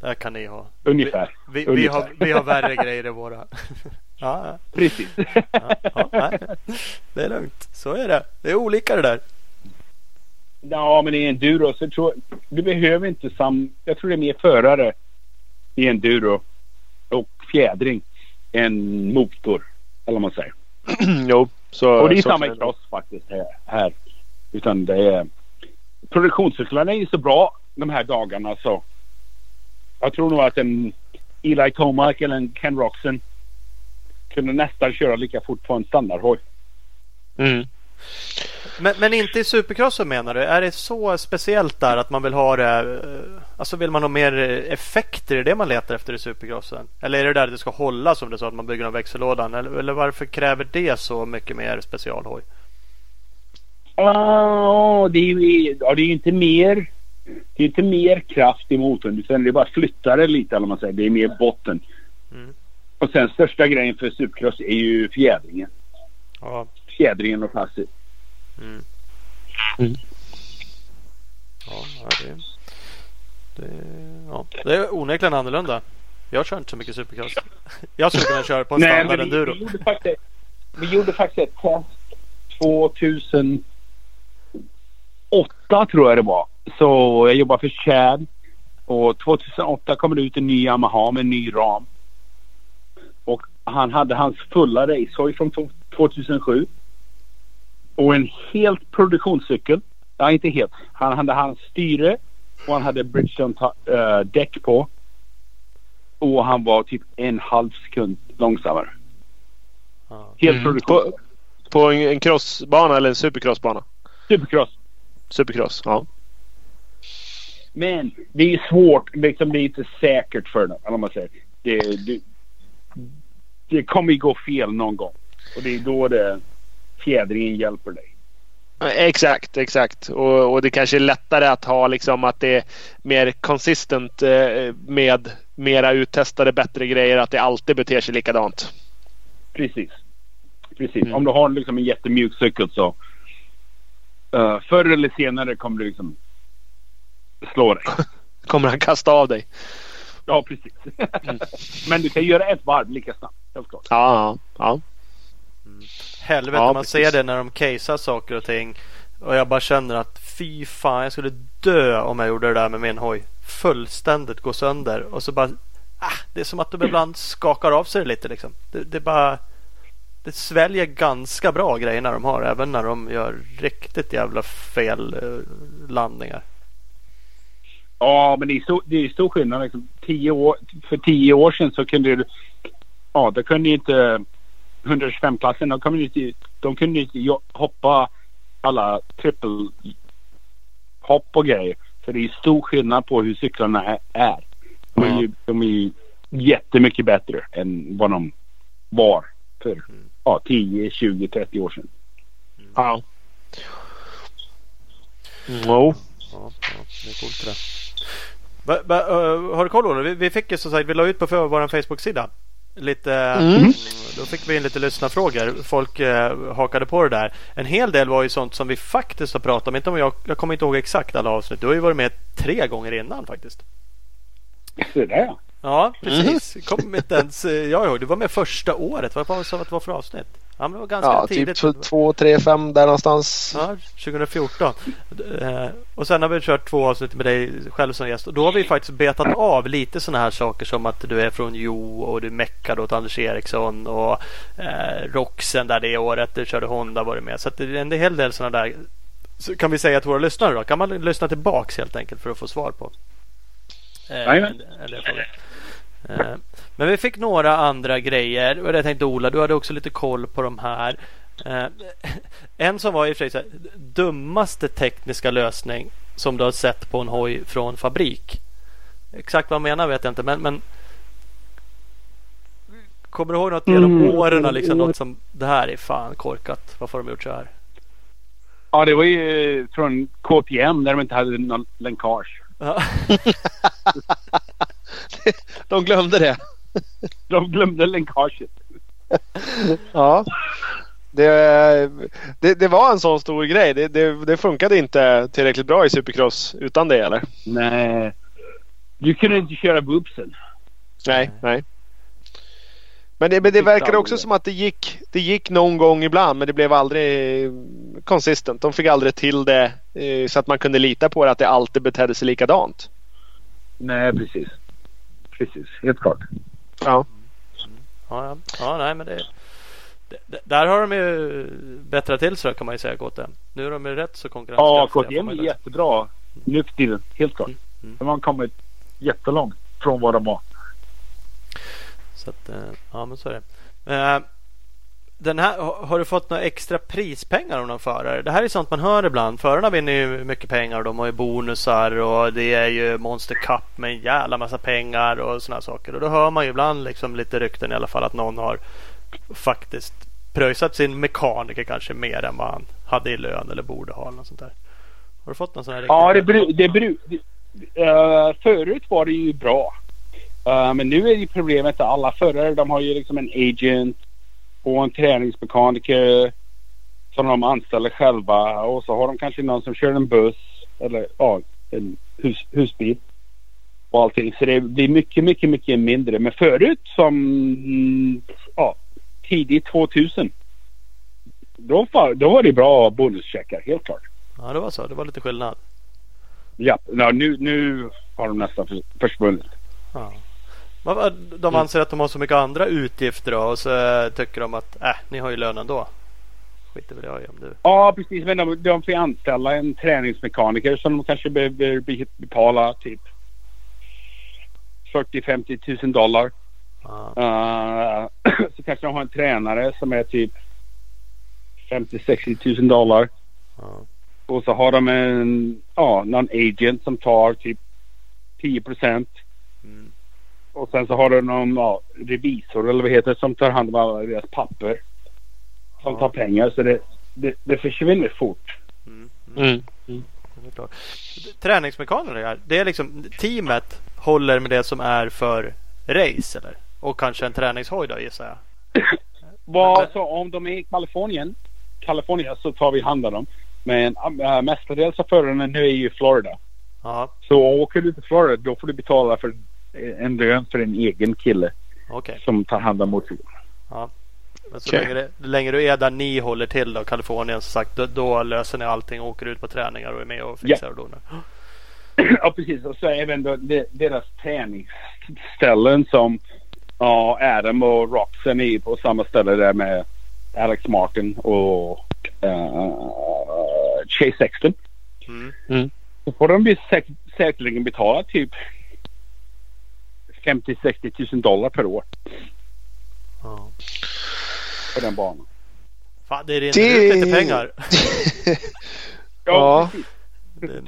Det här kan ni ha. Ungefär. Vi, vi, Ungefär. har, vi har värre grejer i våra. ja, Precis. ja, ja, nej. Det är lugnt. Så är det. Det är olika det där. ja, men i enduro så tror jag, du behöver inte sam... Jag tror det är mer förare i enduro och fjädring än motor. Eller man säger. jo, så. Och det är så samma i cross faktiskt här. här. Utan det är... Produktionscyklarna är ju så bra de här dagarna så... Jag tror nog att en Eli Tomac eller en Ken Roxon kunde nästan köra lika fort på en standardhoj. Mm. Men, men inte i supercrossen menar du? Är det så speciellt där att man vill ha det? Eh, Alltså vill man ha mer effekter? Är det man letar efter i supercrossen? Eller är det där det ska hålla som det sa att man bygger en växellådan? Eller, eller varför kräver det så mycket mer specialhoj? Ja, det är ju ja, det är ju inte mer. Det är inte mer kraft i motorn utan det är bara flyttar det lite eller man säger. Det är mer botten. Mm. Och sen största grejen för supercross är ju fjädringen. Ja. Fjädringen och passet. Mm. Mm. Ja, det, det, ja, det är onekligen annorlunda. Jag kör inte så mycket supercross. Jag skulle kunna köra på en standard vi, enduro. vi, gjorde faktiskt, vi gjorde faktiskt ett test 2008 tror jag det var. Så jag jobbade för Chad. Och 2008 kom det ut en ny Yamaha med en ny ram. Och han hade hans fulla racehoj från to- 2007. Och en helt produktionscykel. Ja, inte helt. Han hade hans styre och han hade Bridgestone ta- eh, på. Och han var typ en halv sekund långsammare. Helt Mm. produktion. På, på en, en crossbana eller en supercrossbana? Supercross. Supercross, ja. Men det är svårt. Liksom, det är inte säkert för dem. Eller vad man säger. Det, det, det kommer ju gå fel någon gång. Och det är då det fjädringen hjälper dig. Exakt, exakt. Och, och det kanske är lättare att ha liksom att det är mer consistent eh, med mera uttestade bättre grejer. Att det alltid beter sig likadant. Precis. Precis. Mm. Om du har liksom en jättemjuk cykel så uh, förr eller senare kommer du liksom slå dig. Kommer han kasta av dig? Ja, precis. Men du kan göra ett varv lika snabbt. Helt klart. Ja, ja. Helvete Ja, man precis. ser det när de casear saker och ting. Och jag bara känner att fy fan jag skulle dö om jag gjorde det där med min hoj. Fullständigt gå sönder. Och så bara ah, Det är som att de ibland skakar av sig lite liksom. Det, det bara Det sväljer ganska bra grejerna de har. Även när de gör riktigt jävla fel eh, landningar. Ja, men det är, så, det är stor skillnad. Liksom. Tio år, för tio år sedan så kunde du... Ja, då kunde ju inte 125-klassen, de inte, de kunde ju inte hoppa alla trippel hopp och grejer. Så det är stor skillnad på hur cyklarna är-. De är, ju, de är ju jättemycket bättre än vad de var för ja, 10, 20, 30 år sedan. ja. Jo. Ja, ja det är coolt det där. Va, va, har du koll Olle? Vi, vi fick ju som sagt, vi la ut på för- vår Facebook-sida. Lite, mm. Då fick vi in lite lyssnarfrågor. Folk eh, hakade på det där. En hel del var ju sånt som vi faktiskt har pratat om. Inte om jag, jag kommer inte ihåg exakt alla avsnitt. Du har ju varit med tre gånger innan faktiskt. Så där ja. Ja, precis. Kom inte ens jag ihåg. Du var med första året. Vad var det var för avsnitt? Ja, men det var ganska Ja, typ tidigt. två, två, tre, fem där någonstans. Ja, 2014. Eh, och sen har vi kört två avsnitt med dig själv som gäst. Och då har vi faktiskt betat av lite sådana här saker som att du är från Jo och du meckade åt Anders Eriksson och eh, Roxen där det året du körde Honda var du med. Så att det är en hel del sådana där. Så kan vi säga till våra lyssnare då? Kan man lyssna tillbaks helt enkelt för att få svar på? Eh, Jajamän. en- Men vi fick några andra grejer. Och jag tänkte Ola, du hade också lite koll på de här. Eh, En som var i och för sig så här, dummaste tekniska lösning som du har sett på en hoj från fabrik. Exakt vad jag menar vet jag inte men, men Kommer du ihåg något genom Mm. åren liksom något som det här är fan korkat. Varför har de gjort så här? Ja, det var ju från KTM där de inte hade någon länkage. Ja. De glömde det. De glömde länkaget. Ja. Det, det, det var en sån stor grej. Det, det, det funkade inte tillräckligt bra i Supercross utan det eller? Nej. Du kunde inte köra boopsen. Nej, nej. Men det, men det verkade också som att det gick, det gick någon gång ibland men det blev aldrig konsistent. De fick aldrig till det eh, så att man kunde lita på det att det alltid betedde sig likadant. Nej, precis. Precis, helt klart. Ja. Ja, ja. ja nej men det, det, Där har de ju bättrat till sig kan man ju säga KTM. Nu är de ju rätt så Ja, konkurrenskraftiga. får KTM är jättebra nu för tiden. Helt klart. Mm. De har kommit jättelångt från vad de var. Så att, eh, ja men så är det. Den här, har du fått några extra prispengar av någon förare? Det här är sånt man hör ibland. Förarna vinner ju mycket pengar de har ju bonusar och det är ju Monster Cup med en jävla massa pengar och sådana saker. Och då hör man ju ibland liksom lite rykten i alla fall att någon har faktiskt pröjsat sin mekaniker kanske mer än vad han hade i lön eller borde ha. Eller något sånt där. Har du fått någon sån här Ja, det, bru, det, bru, det uh, Förut var det ju bra. Uh, men nu är det problemet att alla förare de har ju liksom en agent och en träningsmekaniker som de anställer själva och så har de kanske någon som kör en buss eller ja, en hus, husbil och allting. Så det blir mycket, mycket, mycket mindre. Men förut som ja, tidigt 2000 då var, då var det bra bonuscheckar, helt klart. Ja, det var så. Det var lite skillnad. Ja, ja nu, nu har de nästan försvunnit. Ja. De anser att de har så mycket andra utgifter då, och så eh, tycker de att äh, ni har ju lön ändå. Skiter väl jag i om du... Ja precis men de, de får anställa en träningsmekaniker som de kanske behöver betala typ 40-50 tusen dollar. Uh, så kanske de har en tränare som är typ 50-60 tusen dollar. Uh. Och så har de en, ja, någon agent som tar typ 10 procent. Och sen så har de någon ja, revisor eller vad heter det som tar hand om alla deras papper. Som ja. tar pengar så det, det, det försvinner fort. Mm. Mm. Mm. Träningsmekaner det är liksom teamet håller med det som är för race eller? Och kanske en träningshoj då gissar jag. Vad, så om de är i Kalifornien, Kalifornien så tar vi hand om dem. Men äh, mestadels av förarna nu är ju Florida. Ja. Så åker du till Florida då får du betala för en lön för en egen kille. Okay. Som tar hand om motorn. Ja. Men så okay. länge, det, länge du är där ni håller till då, Kalifornien som sagt, då, då, löser ni allting och åker ut på träningar och är med och fixar ja. och donar. Ja precis och så även då deras träningsställen som ja, Adam och Roxen är på samma ställe där med Alex Martin och uh, Chase Sexton. Mm. Mm. Så får de ju säk säkerligen betala typ 50-60 tusen dollar per år. Ja. På den banan. Fan, det rinner det... ut lite pengar. ja, ja.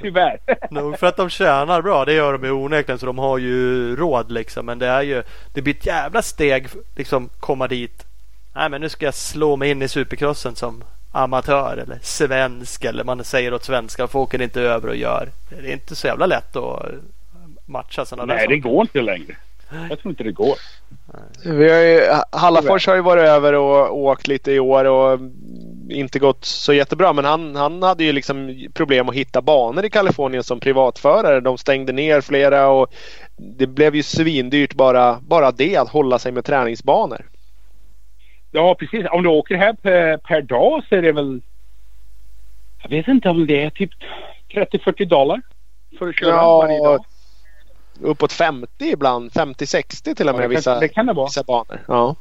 Tyvärr. Nog för att de tjänar bra. Det gör de ju onekligen. Så de har ju råd liksom. Men det är ju. Det blir ett jävla steg liksom komma dit. Nej men nu ska jag slå mig in i supercrossen som amatör eller svensk eller man säger åt svenskar. Folk åker inte över och gör. Det är inte så jävla lätt att matcha sådana Nej, där det går inte längre. Jag tror inte det går. Vi har ju, Hallafors har ju varit över och åkt lite i år och inte gått så jättebra. Men han, han hade ju liksom problem att hitta banor i Kalifornien som privatförare. De stängde ner flera och det blev ju svindyrt bara, bara det att hålla sig med träningsbanor. Ja precis. Om du åker här per, per dag så är det väl jag vet inte om det är typ 30-40 dollar för att köra ja, varje dag uppåt 50 ibland. 50-60 till och med ja, vissa, det kan det vissa banor. Ja.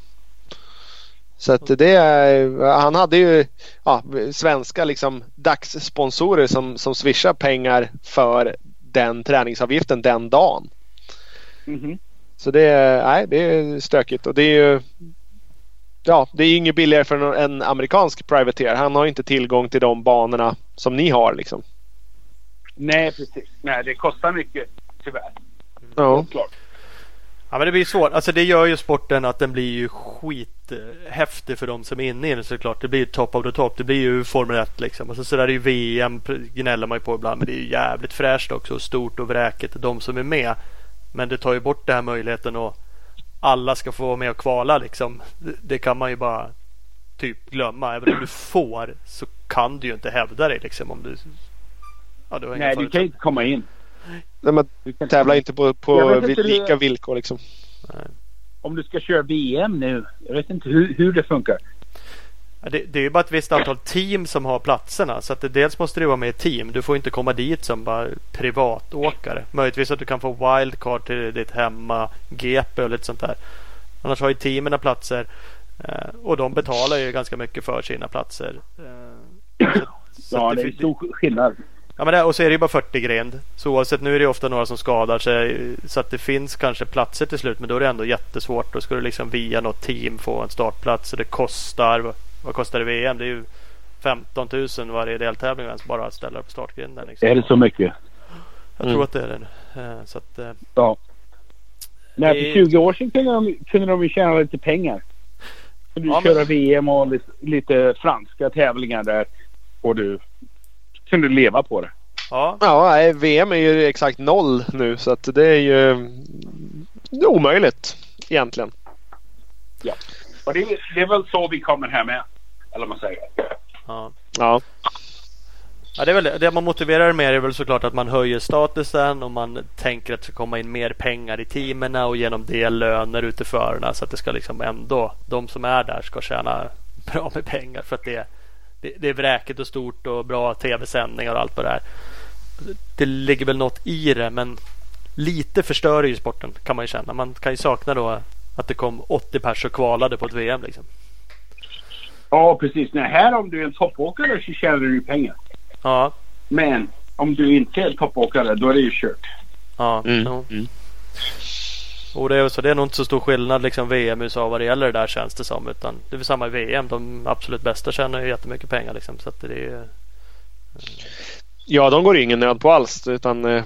Så att det är, han hade ju ja, svenska liksom dagssponsorer som, som swishar pengar för den träningsavgiften den dagen. Mm -hmm. Så det är, nej, det är stökigt och det är ju Ja, det är inget billigare för en amerikansk privateer. Han har inte tillgång till de banorna som ni har liksom. Nej, precis. Nej, det kostar mycket tyvärr. Ja. Ja men det blir svårt. Alltså det gör ju sporten att den blir ju skithäftig för de som är inne i den såklart. Det blir ju top of the top. Det blir ju Formel 1 liksom. Och så, så där är ju VM gnäller man ju på ibland. Men det är ju jävligt fräscht också. Och stort och vräket. De som är med. Men det tar ju bort den här möjligheten att alla ska få vara med och kvala liksom. Det, det kan man ju bara typ glömma. Även om du får så kan du ju inte hävda dig liksom. Om du, ja, du Nej, du kan inte komma in. Nej, man tävlar inte på, på lika det... villkor liksom. Om du ska köra VM nu. Jag vet inte hur, hur det funkar. Det, det, är ju bara ett visst antal team som har platserna. Så att det, dels måste du vara med i team. Du får inte komma dit som bara privatåkare. Möjligtvis att du kan få wildcard till ditt hemma GP och lite sånt där. Annars har ju teamen platser. Eh, och de betalar ju ganska mycket för sina platser. Eh, så, så ja, det är stor skillnad. Ja, men det, och så är det ju bara 40 grind. Så oavsett, nu är det ofta några som skadar sig. Så att det finns kanske platser till slut. Men då är det ändå jättesvårt. Då ska du liksom via något team få en startplats. Och det kostar, vad, kostar det VM? Det är ju 15 000 varje deltävling ens bara att ställa på startgrinden. Liksom. Är det så mycket? Jag tror Mm. att det är det. Eh, Så att, eh, Ja. Nej, för 20 år sedan kunde de, kunde de ju tjäna lite pengar. Du Ja, men- köra VM och lite, lite franska tävlingar där. Och du kunde leva på det. ja, Ja, nej, VM är ju exakt noll nu så att det är ju det är omöjligt egentligen. Och det, är- det är väl så vi kommer här med. Eller vad man säger. ja. Ja, Ja, det, är väl, det man motiverar med är väl såklart att man höjer statusen och man tänker att det ska komma in mer pengar i teamen och genom det löner ut till förarna så att det ska liksom ändå de som är där ska tjäna bra med pengar för att det, det, det är vräkigt och stort och bra tv-sändningar och allt vad det är. Det ligger väl något i det men lite förstör ju sporten kan man ju känna. Man kan ju sakna då att det kom 80 pers och kvalade på ett VM liksom. Ja, precis. Nej, här om du är en toppåkare så tjänar du pengar. Ja, Men om du inte är en toppåkare då är det ju kört. ja. mm. Mm. Och det är, så det är nog inte så stor skillnad liksom VM USA vad det gäller det där känns det som. Utan det är väl samma i VM. De absolut bästa tjänar ju jättemycket pengar liksom. Så att det är, ja de går ju ingen nöd på alls. Utan, eh,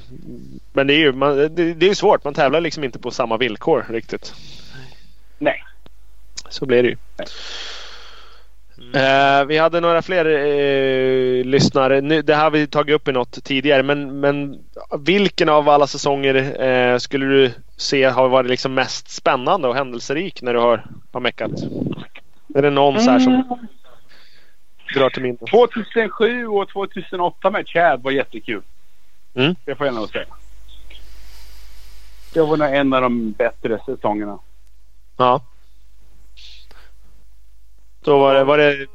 men det är ju man, det, det är svårt. Man tävlar liksom inte på samma villkor riktigt. Nej. Så blir det ju. Eh, vi hade några fler eh, lyssnare. Nu, det här har vi tagit upp i något tidigare. Men, men vilken av alla säsonger eh, skulle du se har varit liksom mest spännande och händelserik när du har, har meckat? Är det någon så här som Mm. drar till minne? 2007 och 2008 med Chad var jättekul. Mm. Det får jag nog säga. Det var nog en av de bättre säsongerna. Ja. Då var det, var det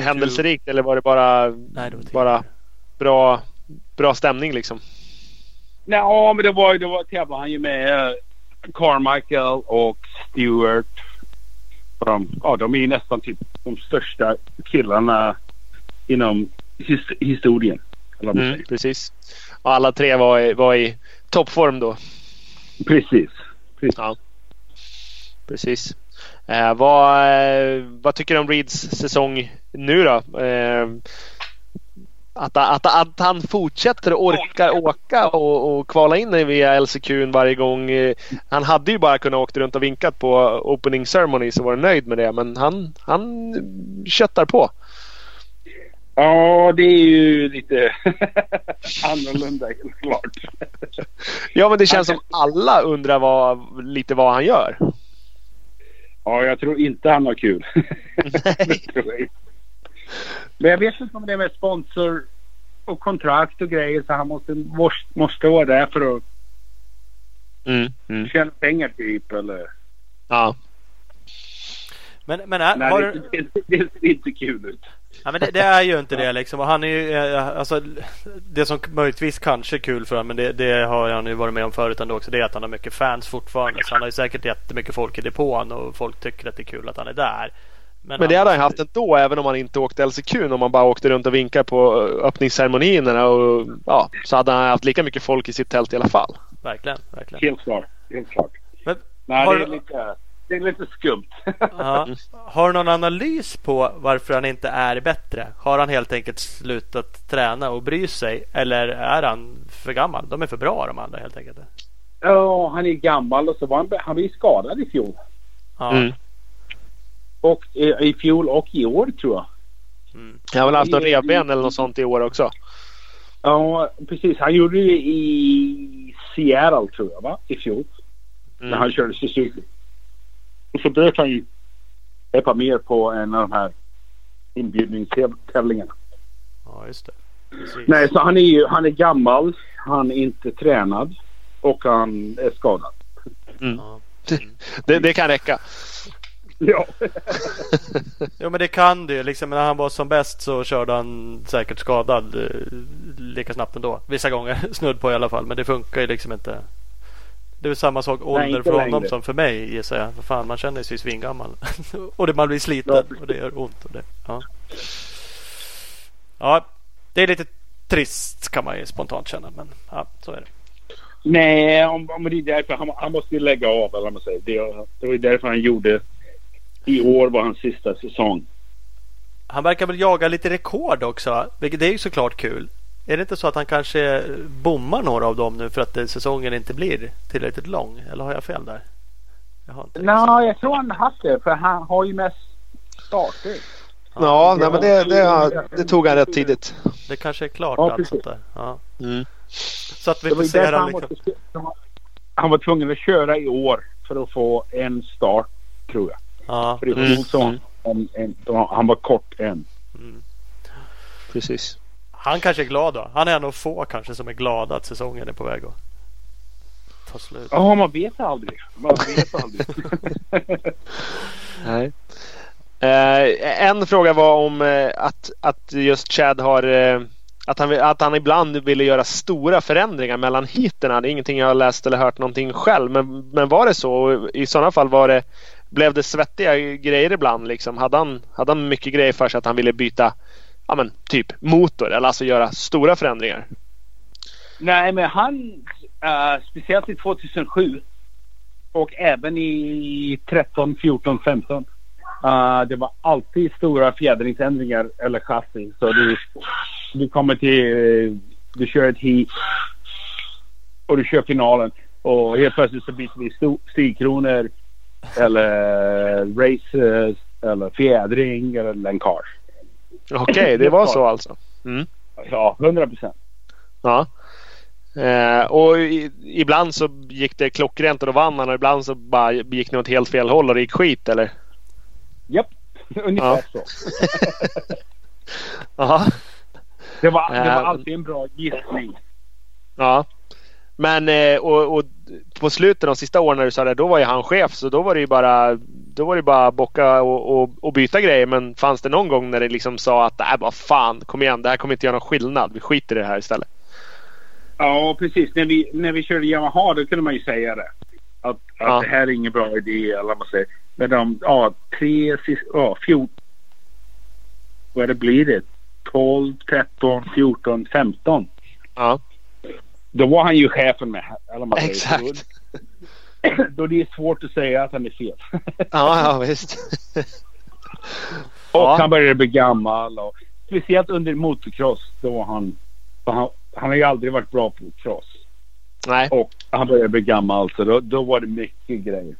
händelserikt eller var det bara, nej, det var bara bra, bra stämning liksom? Nej, ja, men det var, det var tävlade han ju med eh, Carmichael och Stewart. De, ja, de är ju nästan typ de största killarna inom his, historien. Mm, precis. Och alla tre var, i- var i toppform då. Precis. Precis. Ja. Precis. Eh, vad, eh, vad tycker du om Reeds säsong nu då? Eh, att, att, att han fortsätter och orkar åka och, och kvala in via LCQ varje gång. Eh, Han hade ju bara kunnat åka runt och vinkat på opening ceremony så var nöjd med det. Men han, han köttar på. Ja, det är ju lite annorlunda klart. Ja men det känns som alla undrar vad, lite vad han gör. Ja, jag tror inte han har kul. Inte. Men jag vet inte om det är med sponsor och kontrakt och grejer så han måste, måste, vara där för att Mm, mm. tjäna pengar typ eller... Ja. Men, men är, Nej, har, det, det, det ser inte kul ut. ja, men det, det är ju inte det liksom. Och han är ju, eh, alltså, det som möjligtvis kanske är kul för honom, men det, det har han ju varit med om förut ändå också. Det är att han har mycket fans fortfarande. Så han har ju säkert jättemycket folk i depån och folk tycker att det är kul att han är där. Men det hade han haft ändå även om han inte åkte LCQ. Om man bara åkte runt och vinkade på öppningsceremonierna. Och, ja, så hade han haft lika mycket folk i sitt tält i alla fall. Verkligen, verkligen. Helt klart. Helt klart. Men, Nej, har- det, är lite, det är lite skumt. Ja. Har du någon analys på varför han inte är bättre? Har han helt enkelt slutat träna och bry sig? Eller är han för gammal? De är för bra de andra helt enkelt. Ja, han är gammal och så var han, han blev skadad i fjol. Ja. Mm. Och i, i fjol och i år tror jag. Mm. Jag har väl haft någon revben eller något sånt i år också. Ja, precis. Han gjorde det i Seattle tror jag, va? I fjol. När Mm. han körde Suzuki. Och så bröt han ju ett par mer på en av de här inbjudningstävlingarna. ja, just det. Precis. Nej, så han är ju han är gammal. Han är inte tränad. Och han är skadad. Ja. Det, det kan räcka. Ja. Jo men det kan det ju. Liksom, när han var som bäst så körde han säkert skadad eh, lika snabbt ändå. Vissa gånger snudd på i alla fall. Men det funkar ju liksom inte. Det är samma sak ålder för honom längre. som för mig gissar jag. För fan man känner sig svingammal. och det, man blir sliten Ja. och det gör ont. Och det, ja. ja, det är lite trist kan man ju spontant känna. Men ja, så är det. Nej, om, om det är därför han, han måste ju lägga av. Eller man säger. Det, det var ju därför han gjorde... I år var hans sista säsong. Han verkar väl jaga lite rekord också. Vilket är ju såklart kul. Är det inte så att han kanske bommar några av dem nu för att säsongen inte blir tillräckligt lång? Eller har jag fel där? Jag Nej, jag tror han har haft det. För han har ju mest starter. Ja, nej, men det, det, det, tog han rätt tidigt. Det kanske är klart ja, allt sånt där. Ja. Mm. Så att vi inte ser han, liksom... han var tvungen att köra i år för att få en start tror jag. Ja. För det mm. en, en, han var kort än. Mm. Precis. Han kanske är glad då. Han är en av få kanske som är glada att säsongen är på väg att ta slut. Ja, man vet aldrig. Man vet aldrig. Nej. Eh, en fråga var om eh, att, att just Chad har eh, att han, att han ibland ville göra stora förändringar mellan heaten. Det är ingenting jag har läst eller hört någonting själv. Men, men var det så? I sådana fall var det, blev det svettiga grejer ibland? Liksom? Hade, han, hade han mycket grejer för sig att han ville byta ja, men, typ motor eller alltså göra stora förändringar? Nej, men han, uh, speciellt i 2007 och även i 13, 14, 15 Uh, det var alltid stora fjädringsändringar eller chassi. Så du, du kommer till, du kör ett heat och du kör finalen och helt plötsligt så byter vi stigkronor eller races eller fjädring eller länkage. Okej, okay, det var så alltså? Mm. Ja, hundra procent. Ja. Eh, och i, ibland så gick det klockrent och då vann han och ibland så bara gick det åt helt fel håll och det gick skit eller? Japp, ungefär ja. så. Aha. Det var, det var alltid en bra gissning. Ja. Men eh, och, och, på slutet de sista åren när du sa det, då var ju han chef så då var det ju bara Då var det bara bocka och, och, och byta grejer. Men fanns det någon gång när det liksom sa att nej vad fan kom igen det här kommer inte göra någon skillnad. Vi skiter i det här istället. Ja precis. När vi, när vi körde Yamaha då kunde man ju säga det. Att, att det här är ingen bra idé eller vad man säger. Men de, ja, tre, ja, 14. Vad det blir det? 12, 13, 14, 15. Ja. Då var han ju chefen med. Eller man Exakt. Då, då det är svårt att säga att han är fel. ja, ja visst. och ja. han började bli gammal. Och, speciellt under motocross. Då var han, han, han har ju aldrig varit bra på cross. Nej. Och han började bli gammal så då, då var det mycket grejer.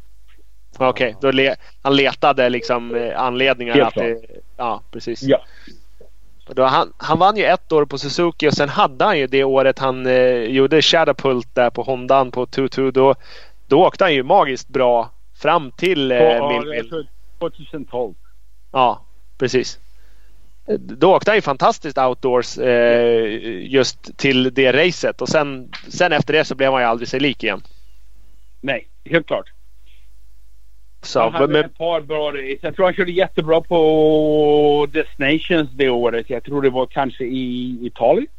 Okej, okay, le han letade liksom eh, anledningar Helt att det, Ja, precis. Ja. Då han, han vann ju ett år på Suzuki och sen hade han ju det året han eh, gjorde Shadowpult där på Hondan på 2-2. Då, då åkte han ju magiskt bra fram till eh, Millville. 2012. Ja, precis. Då åkte han ju fantastiskt outdoors eh, just till det racet och sen, sen efter det så blev han ju aldrig sig lik igen. Nej, helt klart. Så, han hade men... ett par bra race. Jag tror han körde jättebra på Destinations det året. Jag tror det var kanske i Italien.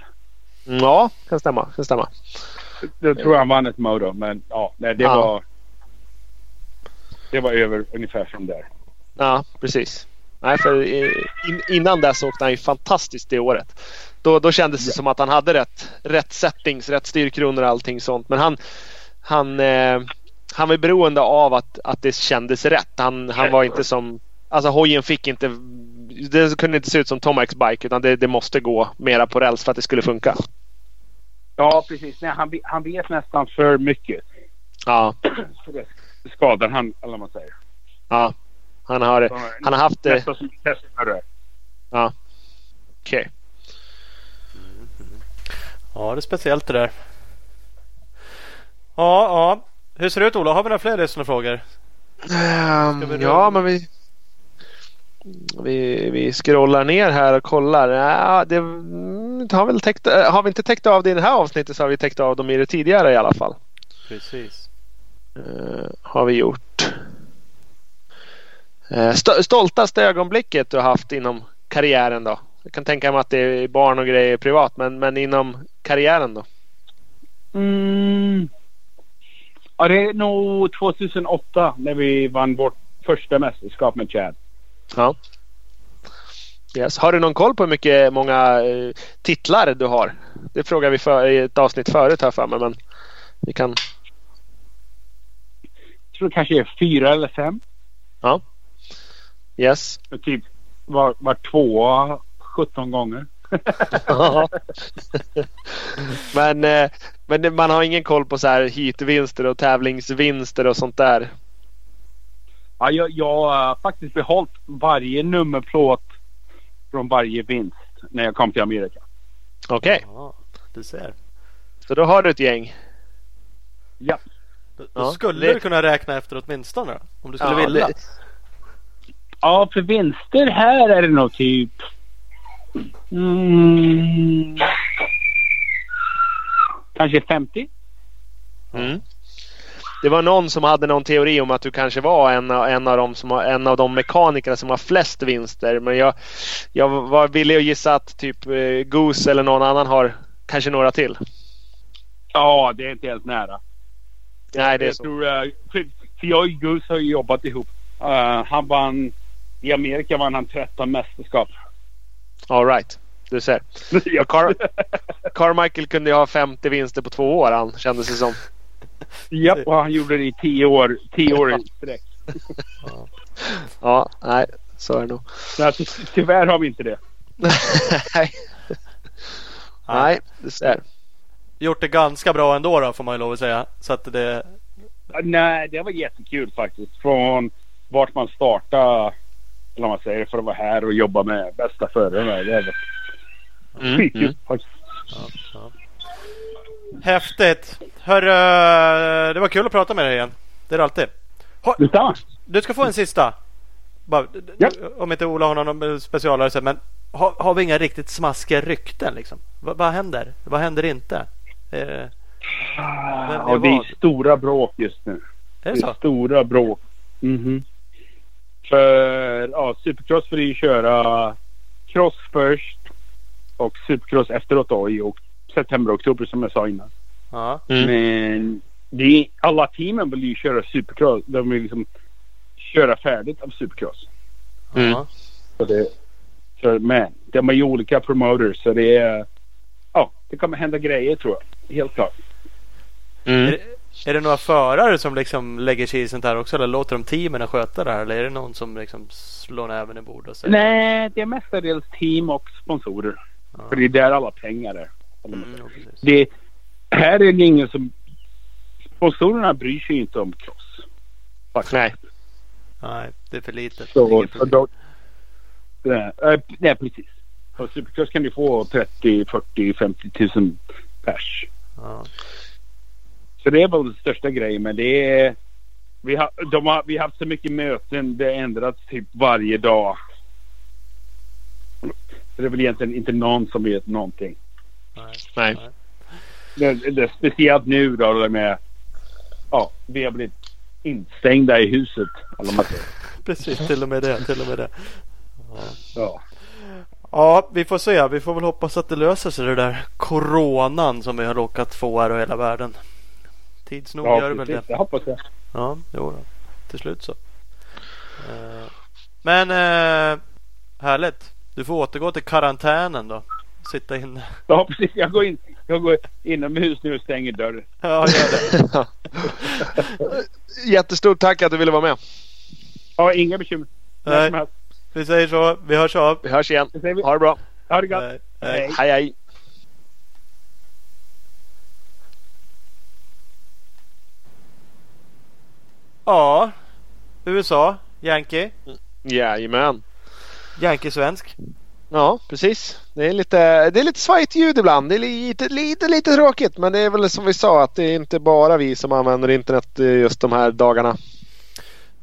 Ja, kan stämma. Kan stämma. Jag tror han vann ett motor men ja, nej, det ja. var det var över ungefär från där. Ja, precis. Nej, för in, innan dess åkte han ju fantastiskt det året. Då, då kändes det ja. som att han hade rätt, rätt settings, rätt styrkronor och allting sånt. Men han, han, eh, han var beroende av att, att det kändes rätt. Han, han var inte som... Alltså hojen fick inte... Det kunde inte se ut som Tom Bike utan det, det måste gå mera på räls för att det skulle funka. Ja precis. Nej, han, han vet nästan för mycket. Ja. Det skadar han, eller man säger. Ja. Han har, han har haft det... Nästan som testare. Ja. Okej. Okay. Ja, det är speciellt det där. Ja, ja. Hur ser det ut Ola? Har vi några fler lyssnarfrågor? Um, ja, men vi, vi, vi scrollar ner här och kollar. Ja, det har, väl täckt, har vi inte täckt av det i det här avsnittet så har vi täckt av dem i det tidigare i alla fall. Precis. Uh, har vi gjort. Uh, st stoltaste ögonblicket du har haft inom karriären då? Jag kan tänka mig att det är barn och grejer privat men, men inom karriären då? Mm. Ja, det är nog 2008 när vi vann vårt första mästerskap med Chad. Ja. Yes. Har du någon koll på hur mycket många eh, titlar du har? Det frågade vi för, i ett avsnitt förut här för mig men vi kan... Jag tror det kanske är fyra eller fem. Ja. Yes. Typ var, var tvåa 17 gånger. men, eh, men man har ingen koll på så här hitvinster och tävlingsvinster och sånt där? Ja, jag, jag har faktiskt behållit varje nummerplåt från varje vinst när jag kom till Amerika. Okej. Okay. Ja, du ser. Så då har du ett gäng? Ja. Då, då ja, skulle det... du kunna räkna efter åtminstone då, om du skulle ja, vilja. Det... Ja, för vinster här är det nog typ... Mm, kanske 50. Mm. Det var någon som hade någon teori om att du kanske var en, en, av, de som en av de mekanikerna som har flest vinster. Men jag, jag var villig att gissa att typ eh, Goose eller någon annan har kanske några till. Ja, det är inte helt nära. Nej, det är jag så. Tror, uh, för, jag och Goose har jobbat ihop. Uh, han vann... I Amerika vann han 13 mästerskap. All right. Du ser. Car Carmichael kunde ju ha 50 vinster på två år han kändes det som. Japp, och han gjorde det i tio år, tio år i sträck. ja. ja, nej, så är det nog. Nej, ty tyvärr har vi inte det. nej. nej, du ser. Gjort det ganska bra ändå då får man ju lov att säga. Så att det... Nej, det var jättekul faktiskt. Från vart man startade, eller vad man säger, för att vara här och jobba med bästa förare. Mm, skitkul mm. faktiskt. Ja, ja. Häftigt! Hörru, det var kul att prata med dig igen. Det är det alltid. Detsamma. Du ska få en sista. Bara, ja. Om inte Ola har någon specialare. Men har, har vi inga riktigt smaskiga rykten liksom? V vad händer? Vad händer inte? Eh, är ja, det är stora bråk just nu. Är det, det så? Är stora bråk. Mm -hmm. För ja, Supercross får ju köra cross först och Supercross efteråt då i september, oktober som jag sa innan. Ja. Mm. Men det alla teamen vill ju köra supercross. De vill liksom köra färdigt av supercross. Mm. Så det, så, men de är ju olika promoters så det är... Ja, det kommer hända grejer tror jag. Helt klart. Mm. Är, det, är det några förare som liksom lägger sig i sånt här också? Eller låter de teamen sköta det här? Eller är det någon som liksom slår näven i bordet? Nej, det är mestadels team och sponsorer. Ja. För det är där alla pengar är. Mm, det, här är det ingen som... Sponsorerna bryr sig inte om cross. Faktiskt. Nej. Nej, det är för litet. Så, för då, nej, äh, nej, precis. På Supercross kan du få 30, 40, 50 tusen pers. Ja. Så det är väl den största grejen. Men det är... Vi har, de har, vi har haft så mycket möten. Det ändras typ varje dag. Så det är väl egentligen inte någon som vet någonting. Nej. Nej. Det, det, speciellt nu då med... Ja, vi har blivit instängda i huset. Precis, till och med det. Till och med det. Ja. ja. Ja, vi får se. Vi får väl hoppas att det löser sig det där coronan som vi har råkat få här och hela världen. Tids nog ja, gör det väl det. Jag hoppas det. Ja, jo då. Till slut så. Eh, men eh, härligt. Du får återgå till karantänen då. Sitta inne. Ja, precis. Jag går, in, jag går inomhus nu och stänger dörren. Ja, gör det. Jättestort tack att du ville vara med. Ja, inga bekymmer. Nej. Vi säger så. Vi hörs av. Vi hörs igen. Ha det bra. Ha det gott. Hej, hej. hej. Ja, USA, Yankee. Jajamän. Yankee-svensk. Ja, precis. Det är lite, det är lite svajigt ljud ibland. Det är lite, lite, lite tråkigt. Men det är väl som vi sa att det är inte bara vi som använder internet just de här dagarna.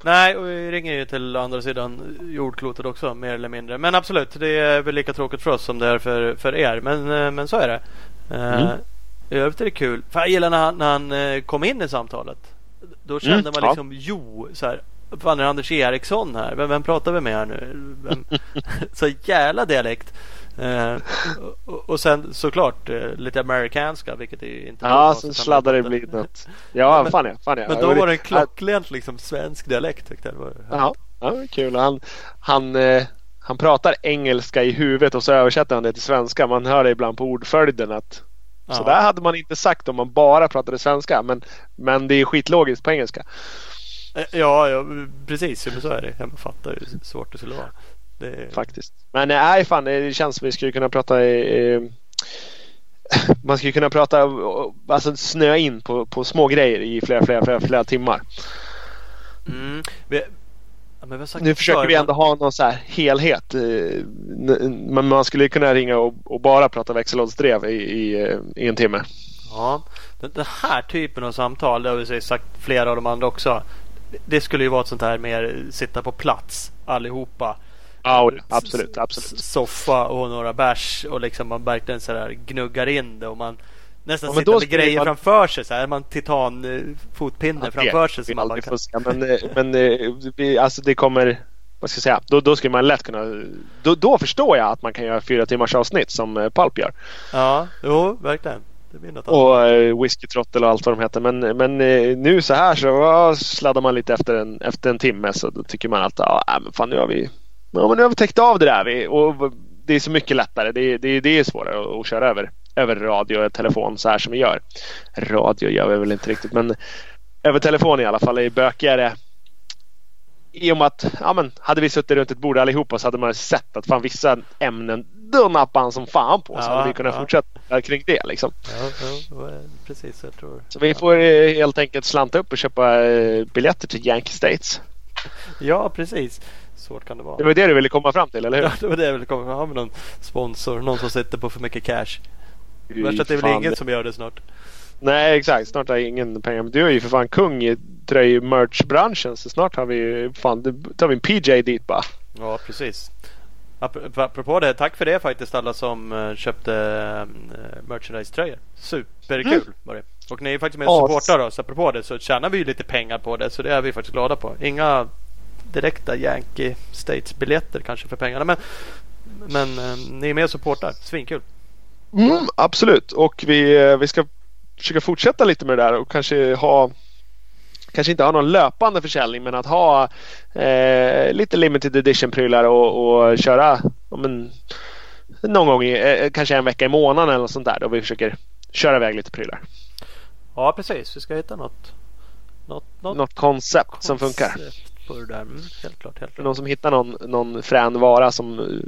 Nej, och vi ringer ju till andra sidan jordklotet också mer eller mindre. Men absolut, det är väl lika tråkigt för oss som det är för, för er. Men, eh, men så är det. Eh, mm. I övrigt är det kul. För jag gillar när han, när han eh, kom in i samtalet. Då kände mm, man liksom ja. jo, så här, Fan är Anders Eriksson här? Vem, vem pratar vi med här nu? Vem? så jävla dialekt. Eh, och, och, sen såklart eh, lite amerikanska vilket är inte Ja, sen sladdar det bli något. Ja, men, fan ja. Fan ja. Men då var det en klockrent liksom svensk dialekt tyckte jag. Det ja, ja, kul. Han, han, eh, han pratar engelska i huvudet och så översätter han det till svenska. Man hör det ibland på ordföljden att Ja. så där hade man inte sagt om man bara pratade svenska. Men, men det är skitlogiskt på engelska. Eh, Ja, ja precis. Men så är det. Jag fattar hur svårt det skulle vara. Det är... Faktiskt. Men eh, nej, fan det känns som vi skulle kunna prata eh, man skulle kunna prata, alltså snöa in på, på små grejer i flera, flera, flera, flera timmar. Mm. Vi... Ja, men Nu försöker förr, vi men- ändå ha någon så här helhet. eh, Men man skulle kunna ringa och, och bara prata växellådsdrev i, i, i en timme. Ja, den, den här typen av samtal, det har vi sagt flera av de andra också. Det skulle ju vara ett sånt här mer sitta på plats allihopa. Ja, absolut, absolut. Soffa och några bärs och liksom man verkligen så här gnuggar in det och man nästan Ja, sitter med grejer man- framför sig. Så här, man titan eh, fotpinne framför sig. Som man bara kan... se. Men, eh, men eh, alltså det kommer, vad ska jag säga, då, då skulle man lätt kunna, då, då förstår jag att man kan göra fyra timmars avsnitt som Pulp gör. Ja, jo, verkligen. Det blir något. Och eh, Whiskey Trottle och allt vad de heter. Men, men eh, nu så här så ja, sladdar man lite efter en, efter en timme så då tycker man att ah, men fan, nu har vi ja, men nu har vi täckt av det där. Vi, och det är så mycket lättare. Det, det, det är svårare att, att köra över, över radio och telefon så här som vi gör. Radio gör vi väl inte riktigt men över telefon i alla fall är bökigare. I och med att, ja men hade vi suttit runt ett bord allihopa så hade man sett att fan vissa ämnen, då nappar han som fan på. Så Ja, hade vi kunnat ja. fortsätta kring det liksom. Ja, ja, precis. Jag tror. Så vi får eh, helt enkelt slanta upp och köpa eh, biljetter till Yankee States. Ja, precis. Svårt kan det vara. Det var det du ville komma fram till, eller hur? Ja, det var det jag ville komma Ha med någon sponsor. Någon som sitter på för mycket cash. Värst att det är väl ingen som gör det snart. Nej, exakt. Snart har jag ingen pengar. Men du är ju för fan kung i tröj-merch-branschen. Så snart har vi ju fan, tar vi en PJ dit bara. Ja, precis. Ap- Apropå det, tack för det faktiskt alla som eh, köpte uh, merchandise-tröjor. Superkul Mm. var det. Och ni är faktiskt med och supportar oss. Apropå det så tjänar vi ju lite pengar på det. Så det är vi faktiskt glada på. Inga direkta Yankee States-biljetter kanske för pengarna. Men, men eh, ni är med och supportar. Svinkul. Mm, absolut. Och vi, eh, vi ska försöka fortsätta lite med det där och kanske ha Kanske inte ha någon löpande försäljning men att ha eh, lite limited edition-prylar och, och köra men, någon gång i, eh, kanske en vecka i månaden eller något sånt där då vi försöker köra iväg lite prylar. Ja, precis. Vi ska hitta något. Något, något Något koncept som funkar. koncept På det där. Mm, helt klart. Helt klart. Någon som hittar någon, någon frän vara som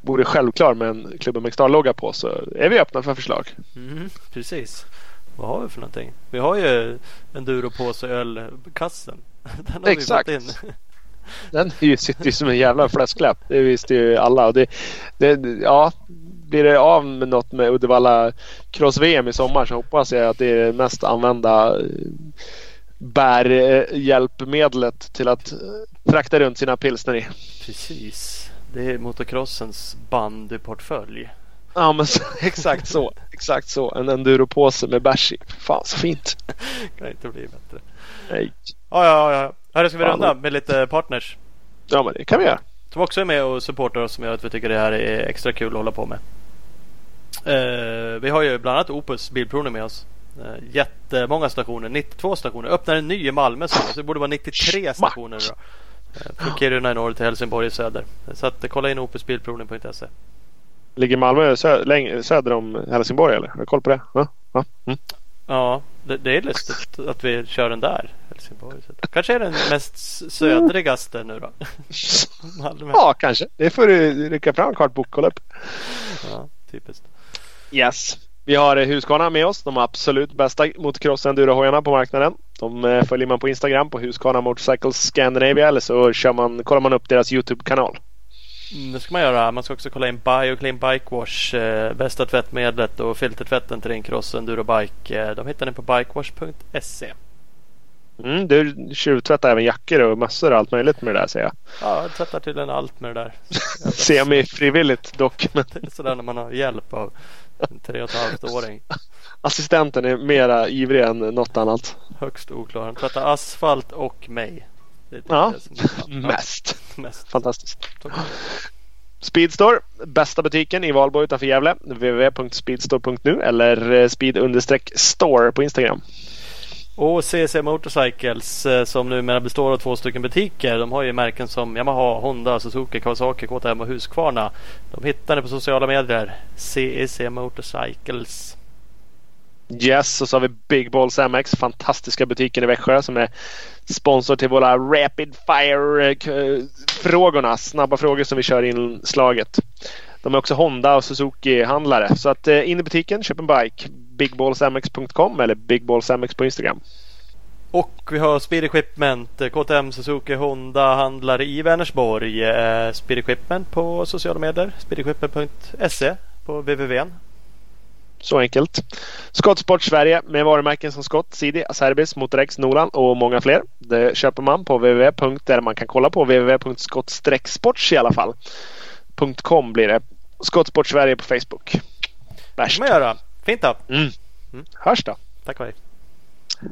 vore självklar med en Klubben McStar-logga på så är vi öppna för förslag. Mm, precis. Vad har vi för någonting? Vi har ju en Duropåse ölkassen. Den har Exakt. vi fått in. Den sitter ju som en jävla fläskläpp. Det visste ju alla. Och det, det, ja, blir det av med något med Uddevalla Cross-VM i sommar så hoppas jag att det är det mest använda eh, bärhjälpmedlet till att eh, frakta runt sina pilsner i. Precis. Det är motocrossens bandyportfölj. Ja men så, exakt så. Exakt så. En enduropåse med bärs i. Fan så fint. Kan inte bli bättre. Nej. Ja, ja, ja. Hörru, ska vi runda med lite partners? Ja men det kan vi göra. Som också är med och supportar oss som gör att vi tycker det här är extra kul att hålla på med. Eh, vi har ju bland annat Opus Bilprovning med oss. Eh, jättemånga stationer, 92 stationer. Öppnar en ny i Malmö så det borde vara 93 Schmack. stationer då. Eh, från Kiruna i norr till Helsingborg i söder. Så att, kolla in opusbilprovning.se. Ligger Malmö sö söder om Helsingborg eller? Har du koll på det? Ja. ja. Mm. Ja, det, det är lustigt att vi kör den där. Helsingborg. Kanske är den mest södrigaste nu då. Malmö. ja kanske. Det får du rycka fram kartbok och kolla upp. Ja, typiskt. Yes. Vi har eh, Husqvarna med oss. De absolut bästa motocross enduro-hojarna på marknaden. De eh, följer man på Instagram på Husqvarna Motorcycles Scandinavia eller så kör man, kollar man upp deras Youtube-kanal. Mm, Det ska man göra. Man ska också kolla in Bioclean Bike Wash. Eh, bästa tvättmedlet och filtertvätten till din cross enduro bike. Eh, de hittar ni på bikewash.se. Mm, du tjuvtvättar även jackor och mössor och allt möjligt med det där ser jag. Ja, jag tvättar tydligen allt med det där. Semi-frivilligt dock. Men Det är sådär när man har hjälp av en tre och ett halvt åring. assistenten är mera ivrig än något annat. Högst oklar. Han tvättar asfalt och mig. Det är typ Ja, Mest. Mest. Fantastiskt. Speedstore, bästa butiken i Valbo utanför Gävle. www.speedstore.nu eller eh, speed-store på Instagram. Och CC Motorcycles eh, som numera består av två stycken butiker. De har ju märken som Yamaha, Honda, Suzuki, Kawasaki, KTM och Husqvarna. De hittar ni på sociala medier. CEC Motorcycles. Yes, och så har vi Big Balls MX, fantastiska butiken i Växjö som är sponsor till våra Rapid Fire-frågorna. Eh, snabba frågor som vi kör in slaget. De är också Honda och Suzuki-handlare. Så att eh, in i butiken, köp en bike. Bigballsmx.com eller bigballsmx på Instagram. Och vi har Speed Equipment, eh, KTM, Suzuki, Honda handlare i Vänersborg. Speed Equipment på sociala medier. Speedequipment.se på www. Så enkelt. Skottsport Sverige med varumärken som Skott, Sidi, Acerbis, Motorex, Nolan och många fler. Det köper man på www. Där man kan kolla på www.skott-sports i alla fall. .com blir det. Skottsport Sverige på Facebook. Värst. Det man göra. Fint då. Mm. Mm. Hörs då. Tack och hej.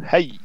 Hej.